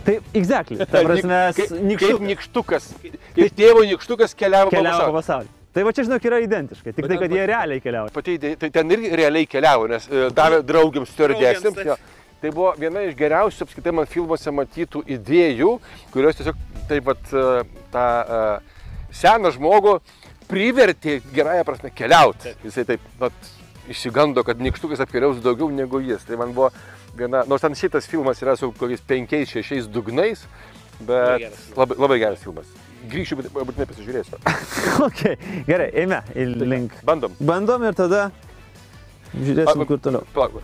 Tai, exactly, ta prasme. Kaip nikštukas. Kaip tėvo nikštukas keliavo keliavo po pasaulį. Tai va čia žinok yra identiškai, tik tai, Bet kad ten- jie realiai keliauja. Pati tai ten irgi realiai keliavo, nes e, davė draugiams stewardesėms. jo. Tai buvo viena iš geriausių apskaitai man filmuose matytų idėjų, kurios tiesiog taip pat e, tą e, seną žmogų privertė gerąją prasme keliauti. Jisai taip pat išsigando, kad nikštukas apkeliaus daugiau negu jis. Tai man buvo viena, nors ten šitas filmas yra su kokiais penkiais, šešiais dugnais, bet labai, labai geras filmas. Grįšiu, bet būtinai pasižiūrėsiu. ok, gerai, eime link. Bandom. Bandom ir tada žiūrėsim, Arba- kur toliau. Palauk,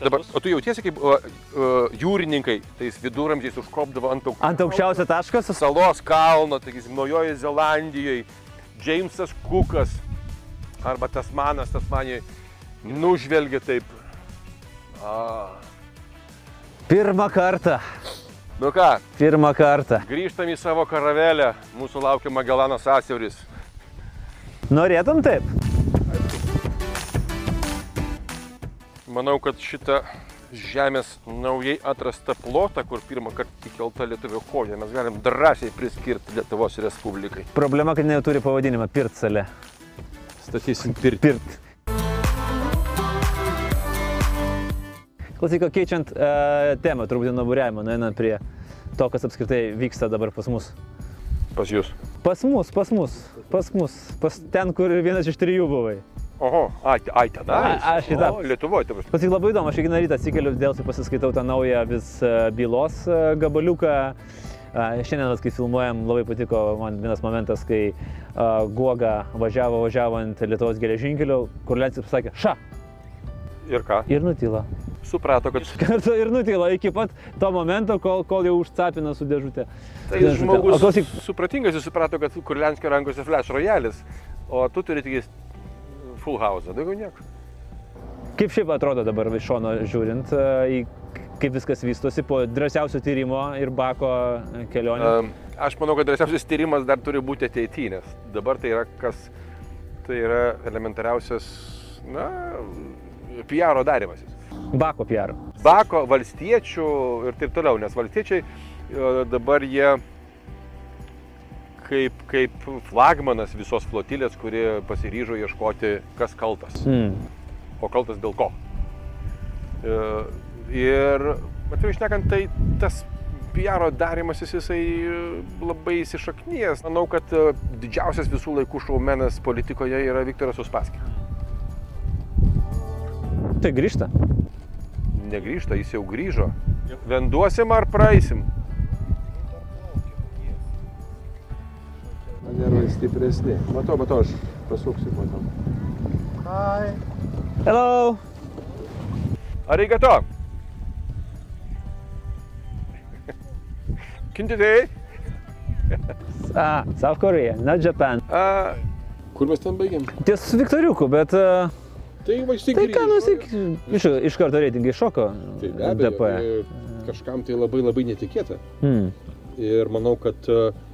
dabar, o tu jautiesi kaip uh, uh, jūrininkai, tais viduramžiais užkopdavo ant, auk... Ant aukščiausio taško sus... salos kalno, sakysim, Naujojoje Zelandijoje, Džeimsas Kukas arba Tasmanas, Tasmanijoje, nužvelgia taip. A. Pirmą kartą. Nu ką, Pirmą kartą. grįžtam į savo karavelę, mūsų laukia Magellanas sąsiauris. Norėtum taip? Manau, kad šitą žemės naujai atrastą plotą, kur pirmą kartą įkelta lietuvio koja, mes galim drąsiai priskirti Lietuvos Respublikai. Problema, kad neturi pavadinimą Pirtsalė. Statysim pirtį. Pirt. Klausyk, keičiant uh, temą, turbūt nuo būriavimo, nueinant prie to, kas apskritai vyksta dabar pas mus. Pas jūs. Pas mus, pas mus, pas mus, pas ten, kur vienas iš trijų buvai. Oho, ai, ai tada. Aš į tą. Lietuvoje, taip. Klausyk, labai įdomu, aš kiekvieną rytą atsikeliu, dėl to pasiskaitau tą naują vis e, bylos e, gabaliuką. Šiandien, kai filmuojam, labai patiko man vienas momentas, kai uh, Guoga važiavo, važiavo ant Lietuvos geležinkelio, kur Lencis pasakė, ša, Ir ką? ir nutyla. Suprato, kad Kartu ir nutyla iki pat to momento, kol, kol jau užcapina su dėžutė. tai Dėžutė. žmogus klausyk, supratingas, jis suprato, kad Kurlenskio rankose flash royalis, o tu turi tik full house, daugiau nieko. kaip šiaip atrodo dabar iš šono žiūrint, e, kaip viskas vystosi po drąsiausio tyrimo ir bako kelionės. Aš manau, kad drąsiausias tyrimas dar turi būti ateityje, nes dabar tai yra kas Tai yra elementariausias, na, PR darimasis. Bako PR. Bako, valstiečių ir taip toliau, nes valstiečiai e, dabar jie kaip, kaip flagmanas visos flotilės, kuri pasiryžo ieškoti, kas kaltas. Mm. O kaltas dėl ko. E, Ir, atvirai šnekant, tai tas PR darimasis jisai labai įsišaknyjęs. Manau, kad e, didžiausias visų laikų šaumenas politikoje yra Viktoras Uspaskis. Tai grįžta. Negrįžta, jis jau grįžo. Venduosim ar praeisim? Stipresni. Matau, matau, aš pasuksiu, matau. Ai, Hello. Arigato. Kintitei. Ah, South Korea, not Japan. A, Kur mes ten baigėm? Ties Viktoriuku, bet... Uh, Tai va štai tai ką, nu, grįžo. sik, iš, iš karto reitingai šoko. Tai be abejo, DP. tai kažkam tai labai labai netikėta. Hmm. Ir manau, kad mm,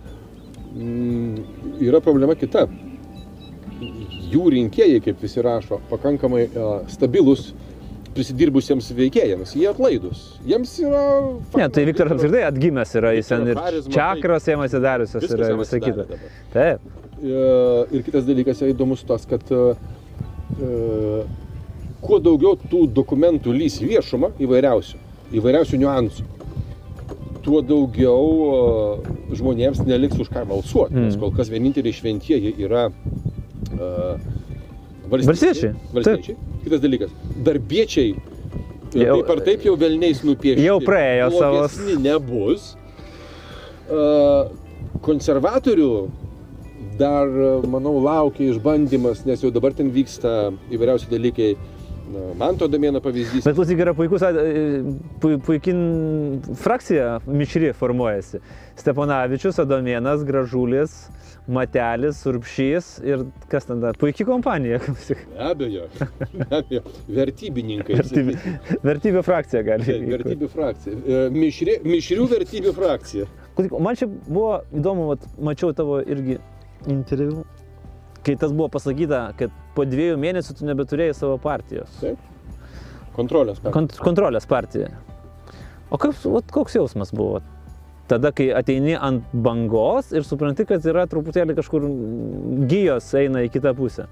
yra problema kita. Jų rinkėjai, kaip visi rašo, pakankamai uh, stabilus prisidirbusiems veikėjams. Jie atlaidus. Jiems yra... Ne, tai Viktoras apskritai atgimęs yra, jis ten ir čakras jam atsidariusios yra jam visa kita. Taip. E, Ir kitas dalykas yra įdomus tas, kad e, e, kuo daugiau tų dokumentų lys viešumą įvairiausių, įvairiausių niuansų, tuo daugiau e, žmonėms neliks už ką balsuoti. Mm. Nes kol kas vieninteliai šventieji yra e, Valstiečiai, valstiečiai. Kitas dalykas, darbiečiai. Jau- Jau, taip ar taip jau velniais nupiešti. Jau praėjo savo- nebus. E, Konservatorių dar, e, manau, laukia išbandymas, nes jau dabar ten vyksta įvairiausi dalykai. Na, man to domėna pavyzdys. Bet klausyk, yra puikus, e, pu, puikin frakcija mišri formuojasi. Steponavičius, Adomėnas, Gražulis, Matelis, Urpšys ir kas ten dar? Puikiai kompanija. Be abejo, be abejo. Vertybininkai. Vertybių, vertybių frakcija gali. Taip, Vertybių frakcija. E, Mišri, mišrių vertybių frakcija. Man čia buvo įdomu, vat, mačiau tavo irgi interviu, kai tas buvo pasakyta, kad po dviejų mėnesių tu nebeturėjai savo partijos. Kontrolės. partija. Kont kontrolės partija. O kaip, vat, koks jausmas buvo? Tada, kai ateini ant bangos ir supranti, kad yra truputėlį kažkur gyjos eina į kitą pusę.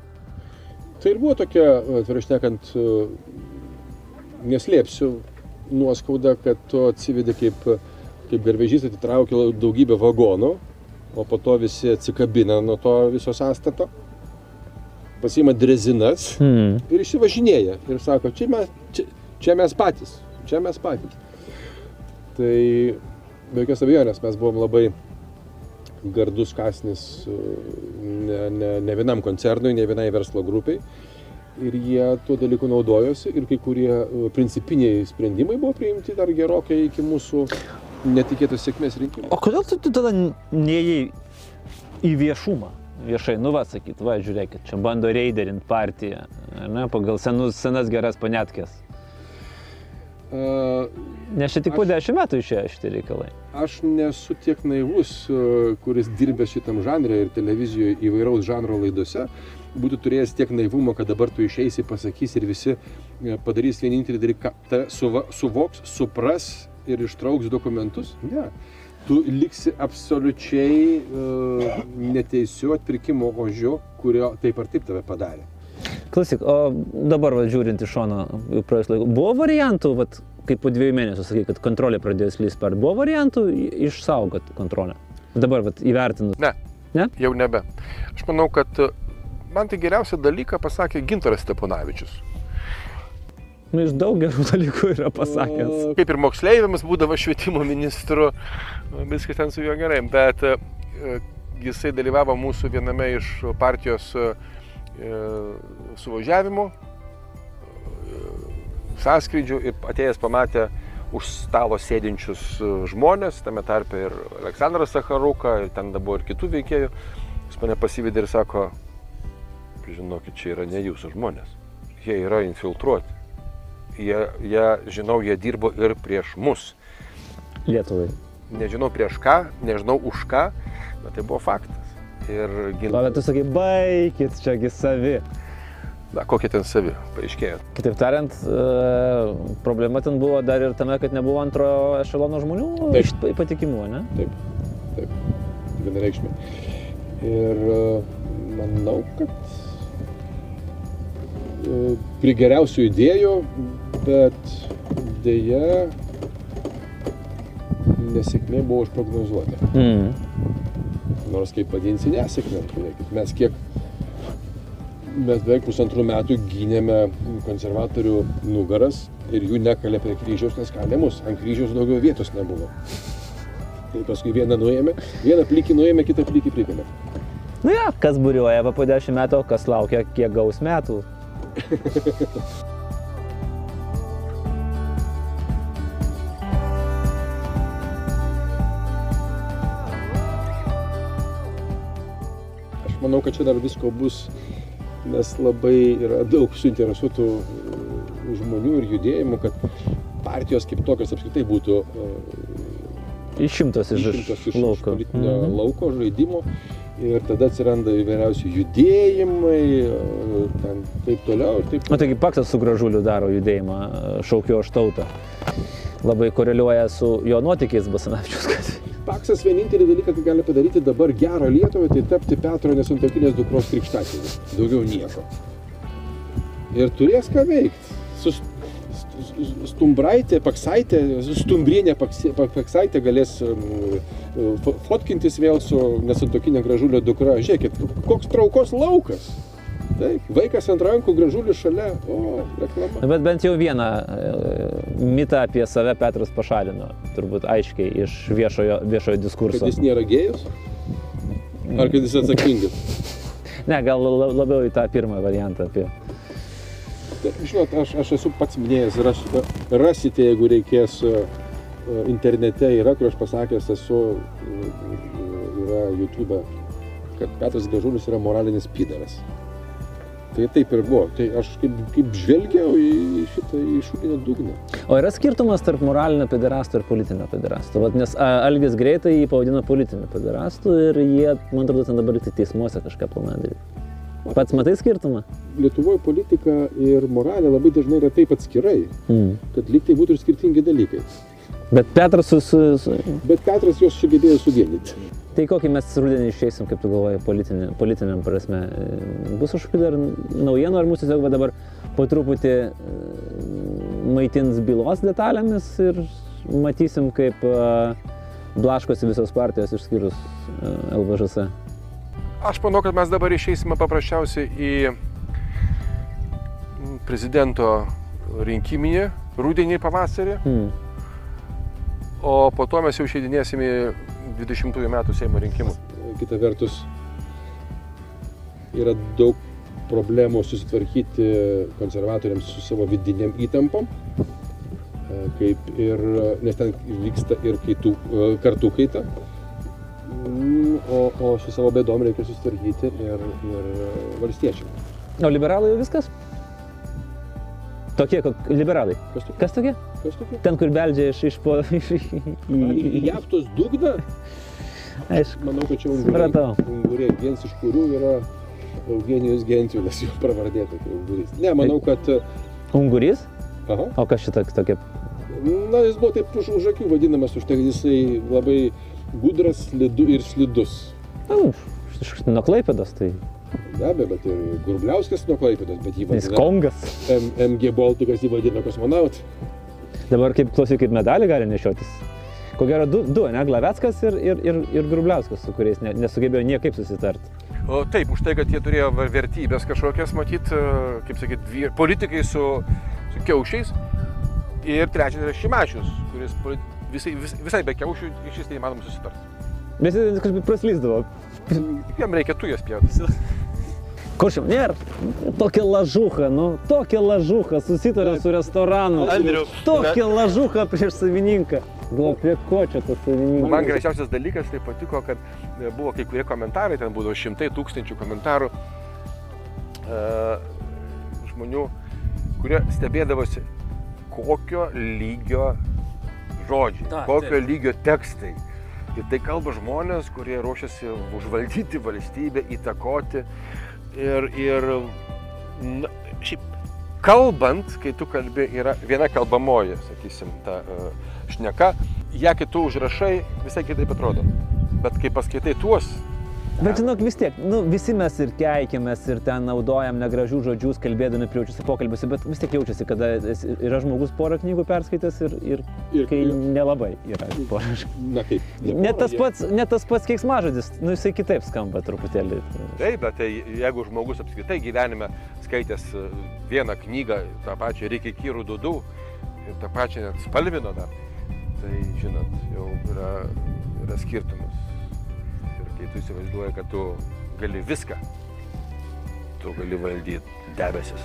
Tai ir buvo tokia, atvirai šnekant, e, neslėpsiu nuoskauda, kad tu atsivedė kaip, kaip garvežys atitraukė daugybę vagonų, o po to visi atsikabina nuo to viso sąstato, pasiima drezinas Hmm. ir išsivažinėja ir sako, čia mes, čia, čia mes patys, čia mes patys. Tai be jokios abejonės mes buvom labai gardus kasnis e, ne, ne, ne vienam koncernui, ne vienai verslo grupiai. Ir jie tuo dalyku naudojosi ir kai kurie e, principiniai sprendimai buvo priimti dar gerokai iki mūsų netikėtos sėkmės rinkimų. O kodėl tu, tu tada neėjai į viešumą? Viešai, nu va, sakyt, va, žiūrėkit, čia bando reiderint partiją, ar ne, pagal senus, senas geras panetkės. Uh, Nes čia tik po dešimt metų išėjo šitie reikalai. Aš nesu tiek naivus, kuris dirbęs šitam žanrė ir televizijoje įvairaus žanro laidose, būtų turėjęs tiek naivumo, kad dabar tu išeisi, pasakys ir visi padarys vienintelį dalyką, suvoks, supras ir ištrauks dokumentus. Ne. Tu liksi absoliučiai uh, neteisiu atpirkimo ožiu, kurio taip ar taip tave padarė. Klausyk, o dabar va, žiūrint iš šono, praėjus laiku, buvo variantų, vat, kaip po dviejų mėnesių sakai, kad kontrolė pradėjo slysti per, buvo variantų išsaugot kontrolę. Dabar vat, įvertinus. Ne. Ne? Jau nebe. Aš manau, kad e, man tai geriausią dalyką pasakė Gintaras Steponavičius. Nu, iš daug gerų dalykų yra pasakęs. Kaip ir moksleiviams būdavo švietimo ministru, viskas ten su juo gerai, bet e, jisai dalyvavo mūsų viename iš partijos e, suvažiavimų, e, sąskrydžių ir atėjęs pamatė už stalo sėdinčius žmonės, tame tarpe ir Aleksandras Sakharuka, ir ten buvo ir kitų veikėjų. Jis mane pasivedė ir sako, žinokit, čia yra ne jūsų žmonės, jie yra infiltruoti. Jie, jie, žinau, jie dirbo ir prieš mus. Lietuvai. Nežinau prieš ką, nežinau už ką, bet tai buvo faktas. ir O ginti. bet tu sakai, baikit, čiagi savi. Na, kokie ten savi, paaiškėjo. Kitaip tariant, e, problema ten buvo dar ir tame, kad nebuvo antro ešelono žmonių Taip. iš patikimų, ne? Taip, taip, vienareikšmiai. Ir e, manau, kad e, prie geriausių idėjų, bet dėja nesėkmė buvo užprognozuota. Mm. Nors kaip vadinsi nesėkmė, žiūrėkit, mes kiek, mes beveik pusantrų metų gynėme konservatorių nugaras ir jų nekalė prie kryžiaus, nes kalė mus, ant kryžiaus daugiau vietos nebuvo. Tai paskui vieną nuėmė, vieną plikį nuėmė, kitą plikį prikalė. Nu ja, kas buriuoja po 10 metų, kas laukia, kiek gaus metų. Aš manau, kad čia dar visko bus, nes labai yra daug suinteresuotų e, žmonių ir judėjimų, kad partijos kaip tokios apskritai būtų e, Išimtos iš, išimtos iš, iš lauko. politinio Mhm. lauko žaidimo ir tada atsiranda įvairiausi judėjimai, e, ten taip toliau ir taip O taigi Paksas su gražuliu daro judėjimą šaukiu aš tautą. Labai koreliuoja su jo nuotykiais Basanavičius gatvėje. Paksas vienintelį dalyką, ką gali padaryti dabar gerą Lietuvą, tai tapti Petro nesantokinės dukros krikštatėviu. Daugiau nieko. Ir turės ką veikti. St- stumbraitė, paksaitė, stumbrienė paksaitė galės um, fo- fotkintis vėl su nesantokinė gražulio dukra. Žiūrėkit, koks traukos laukas. Taip, vaikas ant rankų, gražulis šalia, o reklama. Bet bent jau vieną e, mitą apie save Petras pašalino, turbūt aiškiai iš viešojo, viešojo Kad diskurso. jis nėra gėjus? Ar kad jis atsakingas? Ne, gal la- labiau į tą pirmą variantą apie. Tai, Žinot, aš, aš esu pats minėjęs, ras, rasite, jeigu reikės e, e, internete, yra, kur aš pasakęs esu, yra YouTube, kad Petras Gažulis yra moralinis pydaras. Tai taip ir buvo. Tai aš kaip, kaip žvelgiau į šitą iššūkinę dugną. O yra skirtumas tarp moralinio pederasto ir politinio pederasto. Vat, nes Algis greitai jį pavadino politiniu pederastu ir jie, man atrodo, ten dabar tik teismuose kažką planuoja daryti. Pats matai skirtumą? Lietuvoje politika ir moralė labai dažnai yra taip atskirai, Mm. kad lyg tai būtų ir skirtingi dalykai. Bet Petras su, su... Bet Petras juos sugebėjo suvienyti. Tai kokį mes rudenį išeisim, kaip tu galvoji, politinė, politiniam prasme? Bus kažkokių dar naujienų, ar mūsų tiesiog dabar po truputį e, maitins bylos detalėmis ir matysim, kaip e, blaškosi visos partijos išskyrus e, LVŽS. Aš manau, kad mes dabar išeisime paprasčiausiai į prezidento rinkiminį rudenį pavasarį, Hmm. o po to mes jau išeidinėsim į 20 metų Seimo rinkimus. Kita vertus, yra daug problemų susitvarkyti konservatoriams su savo vidiniam įtampom, e, kaip ir, nes ten vyksta ir kaitų, e, kartų kaita. Mm, O, o su savo bėdom reikia susitvarkyti ir, ir valstiečiam. O liberalai jau viskas? Tokie, kok- liberalai. Kas tokie? Kas tokie? Kas tokie? Ten, kur beldžia iš, iš po... Iš, į, Į jachtos dugną, aišku. manau, kad čia unguriai. Vienas iš kurių yra Eugenijus Gentvilas, jo pravardė tokia ungurys. Ne, manau, kad... e, Ungurys? Aha. O kas šitą tokia? Na, jis buvo taip už, už akių vadinamas, už tai, kad jisai labai gudras slidu ir slidus. Nu, iš nuo Klaipėdos, tai Be abejo, bet ir Gurbliauskas nuo Klaipėdos, bet jį jis vadina kongas. M MG Baltikas jį vadina kosmonautu. Dabar kaip klausyk, kaip medalį gali nešiotis. Ko gero du, du ne, Glaveckas ir, ir, ir, ir Grubliauskas, su kuriais ne, nesugebėjo niekaip susitarti. O taip, už tai, kad jie turėjo vertybės kažkokias, matyt, e, kaip sakyt, politikai su, su kiaušiais. Ir trečias yra Šimašius, kuris visai, vis, visai be kiaušių iš vis neįmanoma susitarti. Bet jis kažkaip praslyzdavo. Jam reikia tujas pjautis. Kur šiam? Nėra. Tokia lažuha, nu, tokia lažuha, susitarė su restoranu. Andriau, Tokia lažuha prieš savininką. Gal prie ko čia tas savininkas? Man gražiausias dalykas tai patiko, kad e, buvo kai kurie komentarai, ten būdavo šimtai tūkstančių komentarų e, žmonių, kurie stebėdavosi, kokio lygio žodžiai, kokio lygio tekstai. Ir tai kalba žmonės, kurie ruošiasi užvaldyti valstybę, įtakoti. Ir, ir na, šiaip, kalbant, kai tu kalbi, yra viena kalbamoji, sakysim, ta uh, šneka, ją kitų užrašai visai kitaip atrodo. Bet kai paskaitai tuos, Bet žinok, vis tiek, nu, visi mes ir keikėmės, ir ten naudojam negražių žodžius, kalbėdami priučiuose pokalbiuose, bet vis tiek jaučiasi, kada yra žmogus porą knygų perskaitęs ir, ir, Ir- kai ir- nelabai yra porą. Na kaip. Net tas pats, net tas pats keiksmažodis, nu jisai kitaip skamba truputėlį. Taip, bet tai jeigu žmogus apskritai gyvenime skaitęs e, vieną knygą, tą pačią Reikia Kyrų Dudų ir tą pačią net spalvino dar, tai žinot, jau yra, yra skirtumas. Kai tu įsivaizduoji, kad tu gali viską, tu gali valdyti debesis,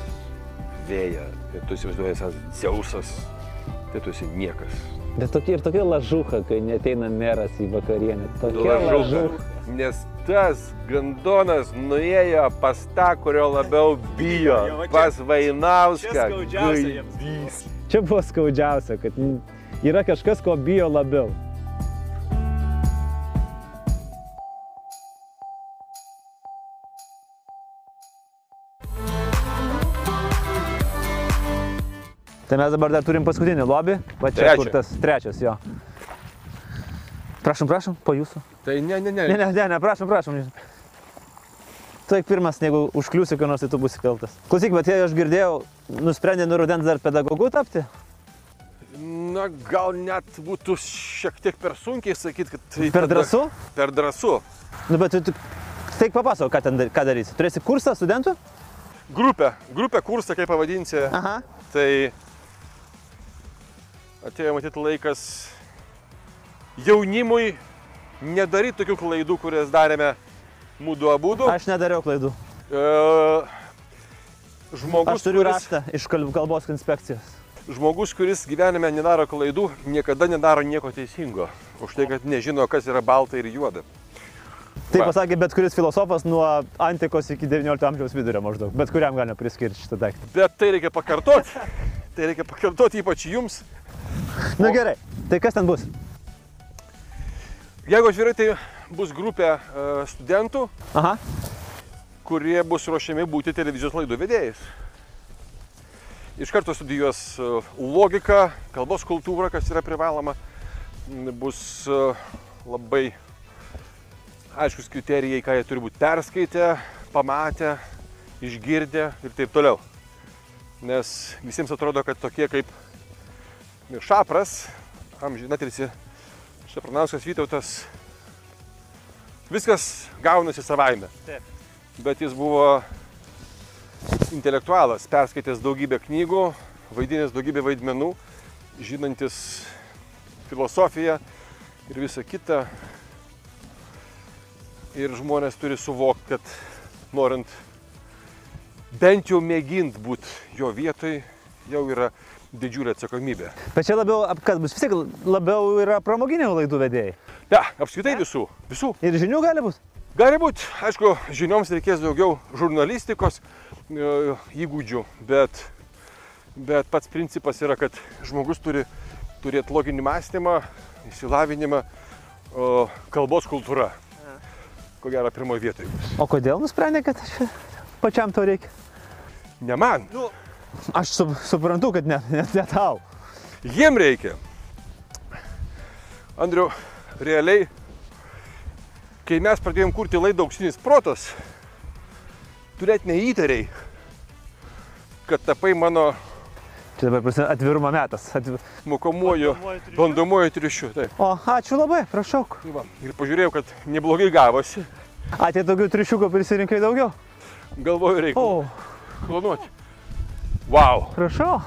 vėją, ir tu įsivaizduoji esas Dzeusas, tai tu esi niekas. Bet tokia ir tokia lažuha, kai neteina meras į vakarienę. Tokia Lažuka. lažuha. Nes tas gandonas nuėjo pas tą, kurio labiau bijo. Pas Vainauską. Gaidys. Čia buvo skaudžiausia, kad yra kažkas, ko bijo labiau. Tai mes dabar dar turim paskutinį lobį, va čia Trečią. kur tas trečias jo. Prašom, prašom, po jūsų. Tai ne, ne, ne. Ne, ne, ne, ne prašom, prašom. Tu eik pirmas, jeigu užkliusi, kai nors tai tu būsi kaltas. Klausyk, bet jei aš girdėjau, nusprendė nuo rudens dar pedagogu tapti. Na, gal net būtų šiek tiek per sunkiai sakyti, kad tai... Per drąsu? Per drąsu. Nu, bet tu, tu teik papasako, ką ten ką darysi. Turėsi kursą studentų? Grupė, grupė kursą, kaip pavadinsi, Aha. tai atėjo matyti laikas jaunimui nedaryti tokių klaidų, kurias darėme mūdu abudu. Aš nedariau klaidų. E, žmogus, Aš turiu kuris, raštą iš kalb- kalbos inspekcijos. žmogus, kuris gyvenime nedaro klaidų, niekada nedaro nieko teisingo. Už tai, kad nežino, kas yra balta ir juoda. Tai pasakė bet kuris filosofas nuo antikos iki XIX amžiaus vidurio maždaug. Bet kuriam galima priskirti šitą daiktą. Bet tai reikia pakartoti. Tai reikia pakartoti ypač jums. Na nu, gerai, tai kas ten bus? Jeigu atvirai, tai bus grupė e, studentų, Aha. kurie bus ruošiami būti televizijos laidų vedėjais. Iš karto studijuos e, logiką, kalbos kultūrą, kas yra privaloma. Bus e, labai aiškus kriterijai, ką jie turi būti perskaitę, pamatę, išgirdę ir taip toliau. Nes visiems atrodo, kad tokie kaip Šapras, amžinatilsi Šapranauskas Vytautas, viskas gaunasi savaime. Bet jis buvo intelektualas, perskaitęs daugybę knygų, vaidinęs daugybę vaidmenų, žinantis filosofiją ir visą kitą. Ir žmonės turi suvokti, kad norint bent jau mėgint būti jo vietoj, jau yra didžiulė atsakomybė. Bet čia labiau, kas bus, vis tiek labiau yra pramoginių laidų vedėjai. Ne, apskritai visų, visų. Ir žinių gali būti. Gali būti, aišku, žinioms reikės daugiau žurnalistikos e, įgūdžių, bet, bet pats principas yra, kad žmogus turi turėti loginį mąstymą, įsilavinimą, kalbos kultūra. Ko gero pirmoje vietoje. O kodėl nusprendė, kad čia pačiam to reikia? Ne man, Aš su, suprantu, kad ne, ne, ne tau. jiem reikia. Andriu, realiai, kai mes pradėjom kurti laidą Auksinis protas, tu net neįtariai, kad tapai mano Čia dabar prasideda atvirumo metas. Atvi... mokomuoju bandomuoju triušiu. Taip. O, ačiū labai, prašau. Tai va, Ir pažiūrėjau, kad neblogai gavosi. Atė daugiau triušiukų prisirinkai daugiau. Galvoju, reikia O, planuoti. Wow, prašau.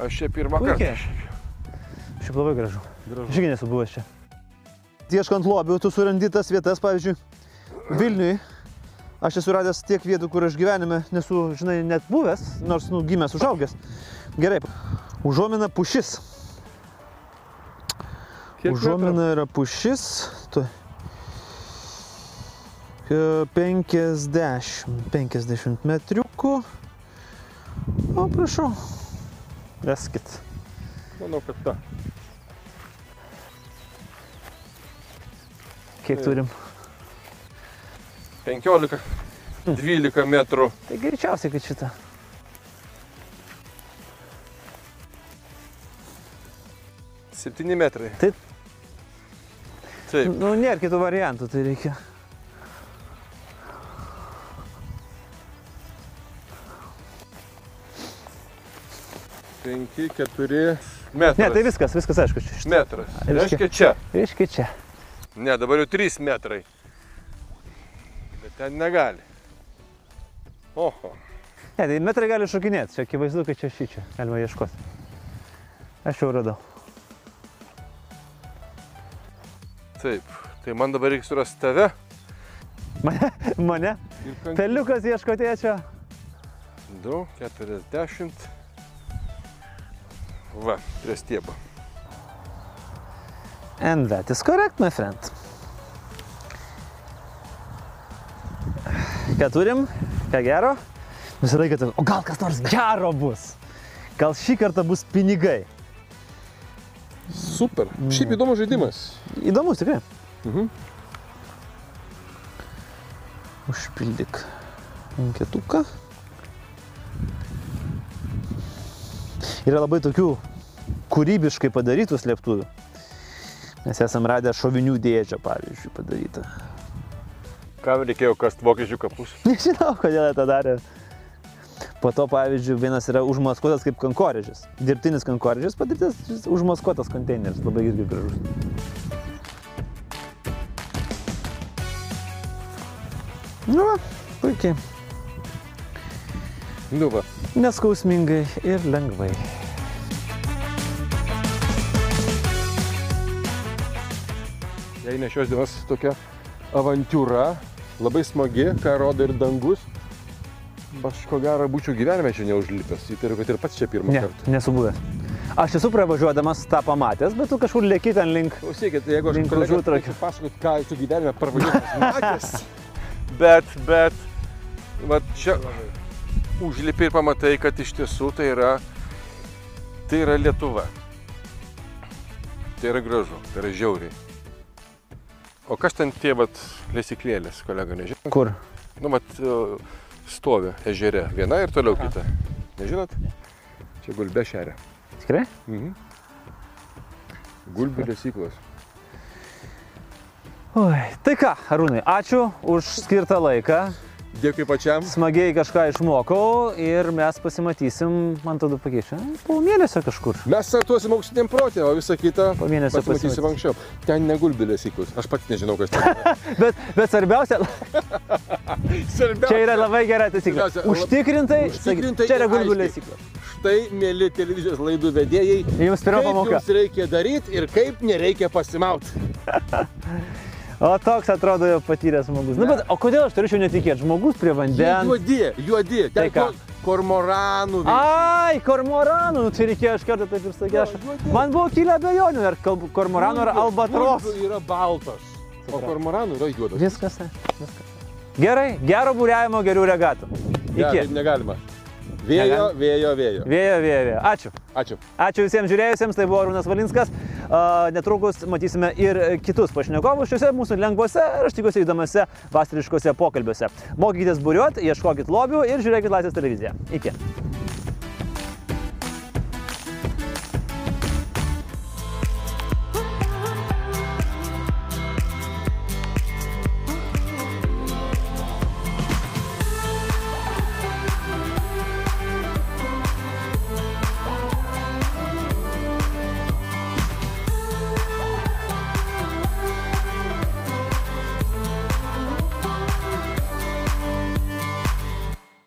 aš čia pirmą kartą. Puikiai. Šiaip labai gražu. Gražu. Nesu buvęs čia. Ieškant lobių, tu surandi tas vietas, pavyzdžiui, Vilniui. Aš esu radęs tiek vietų, kur aš gyvenime nesu, žinai, net buvęs, nors, nu, gimęs, užaugęs. Gerai. Užuomina pušis. Užuomina yra pušis. Tu. 50, 50 metriukų. O, prašau. Veskit. Manau, kad ta. Kiek turim? 15, 12 metrų. Tai greičiausiai, kad šitą. Septyni metrai. Taip. Taip. Nu, nėra kitų variantų, tai reikia. Penki, keturi metrai. Ne, tai viskas, viskas aišku. Šitą. Metras. Reiškia- čia. Reiškia čia. Ne, dabar jau 3 metrai. Ten negali. Oho. Ne, tai metrai gali šokinėti, čia akivaizdu, kad čia šį čia. Galima ieškoti. Aš jau radau. Taip. Tai man dabar reikia surasti tave. Mane? Mane? Kank... Peliukas ieško tėčio. 2, 40. Va, prie stiebo. And that is correct, my friend. Ką turim? Ką gero? Visą laiką taip, o gal kas nors gero bus? Gal šį kartą bus pinigai? Super. Šiaip įdomus žaidimas. Įdomus tikrai. Mhm. Užpildyk anketuką. Yra labai tokių kūrybiškai padarytų slėptuvių. Mes esam radę šovinių dėžę, pavyzdžiui, padarytą. Kam reikėjo kast vokiečių kapus? Nežinau, kodėl jie tą darė. Po to, pavyzdžiui, vienas yra užmaskuotas kaip kankorėžis. Dirbtinis kankorėžis padarytas užmaskuotas konteineris. Labai irgi gražus. Nu, va, puikiai. Nu va. Neskausmingai ir lengvai. Jei ne šios dienos tokia avantūra, labai smagi, ką rodo ir dangus. Aš ko gero būčiau gyvenime čia neužlipęs. Įtariu, kad ir pats čia pirmą Ne, kartą. nesu buvęs. Aš esu pravažiuodamas tą pamatęs, bet tu kažkur lėki ten link. Klausykit, jeigu aš užutrakio. norėčiau pasakot, ką tu gyvenime pravažiuotas matęs. bet, bet, va čia užlipi ir pamatai, kad iš tiesų tai yra, tai yra Lietuva. Tai yra gražu, tai yra žiauriai. O kas ten tie, vat, lesyklėlės, kolega, nežinau? Kur? Nu, mat, e, stovi ežere. Viena ir toliau kita. Nežinot? Čia gulbė šeria. Tikrai? Mhm. Gulbių lesyklos. Oi, tai ką, Arūnai, ačiū už skirtą laiką. Dėkui pačiam. Smagiai kažką išmokau ir mes pasimatysim, man tada pakeičia, po mėnesio kažkur. Mes startuosim aukštiniam protė, o visą kitą Po mėnesio pasimatysim pasimatysim. anksčiau. Ten negulbė lesyklos. Aš pats nežinau, kas ten. Bet, bet svarbiausia, Svarbiausia, čia yra labai gera taisyklė. Užtikrintai, užtikrintai čia yra aiškiai. lesykla. Štai, mėly televizijos laidų vedėjai, Jums pirma kaip pamoka. jums reikia daryti ir kaip nereikia pasimauti. O toks atrodo jau patyręs žmogus. Na, bet o kodėl aš turėčiau netikėti? Žmogus prie vandens. Juodi, juodi. Tai ką? ko- kormoranų. veikia. Ai, kormoranų, nu, tai reikėjo iš karto taip ir sakyti. Aš... Man buvo kilę abejonių, ar kormoranų ar albatros. yra baltas, o kormoranų yra juodas. Viskas, viskas. Gerai, gero būriavimo, gerų regatų. Iki. taip negalima. Vėjo, vėjo, vėjo. Vėjo, vėjo, vėjo. Ačiū. Ačiū. Ačiū visiems žiūrėjusiems, tai buvo Arūnas Valinskas. Netrukus matysime ir kitus pašnekovus šiuose mūsų lengvuose ir aš tikiuosi įdomiuose vasariškose pokalbiuose. Mokykitės būriuot, ieškokit lobių ir žiūrėkit Laisvės televiziją. Iki.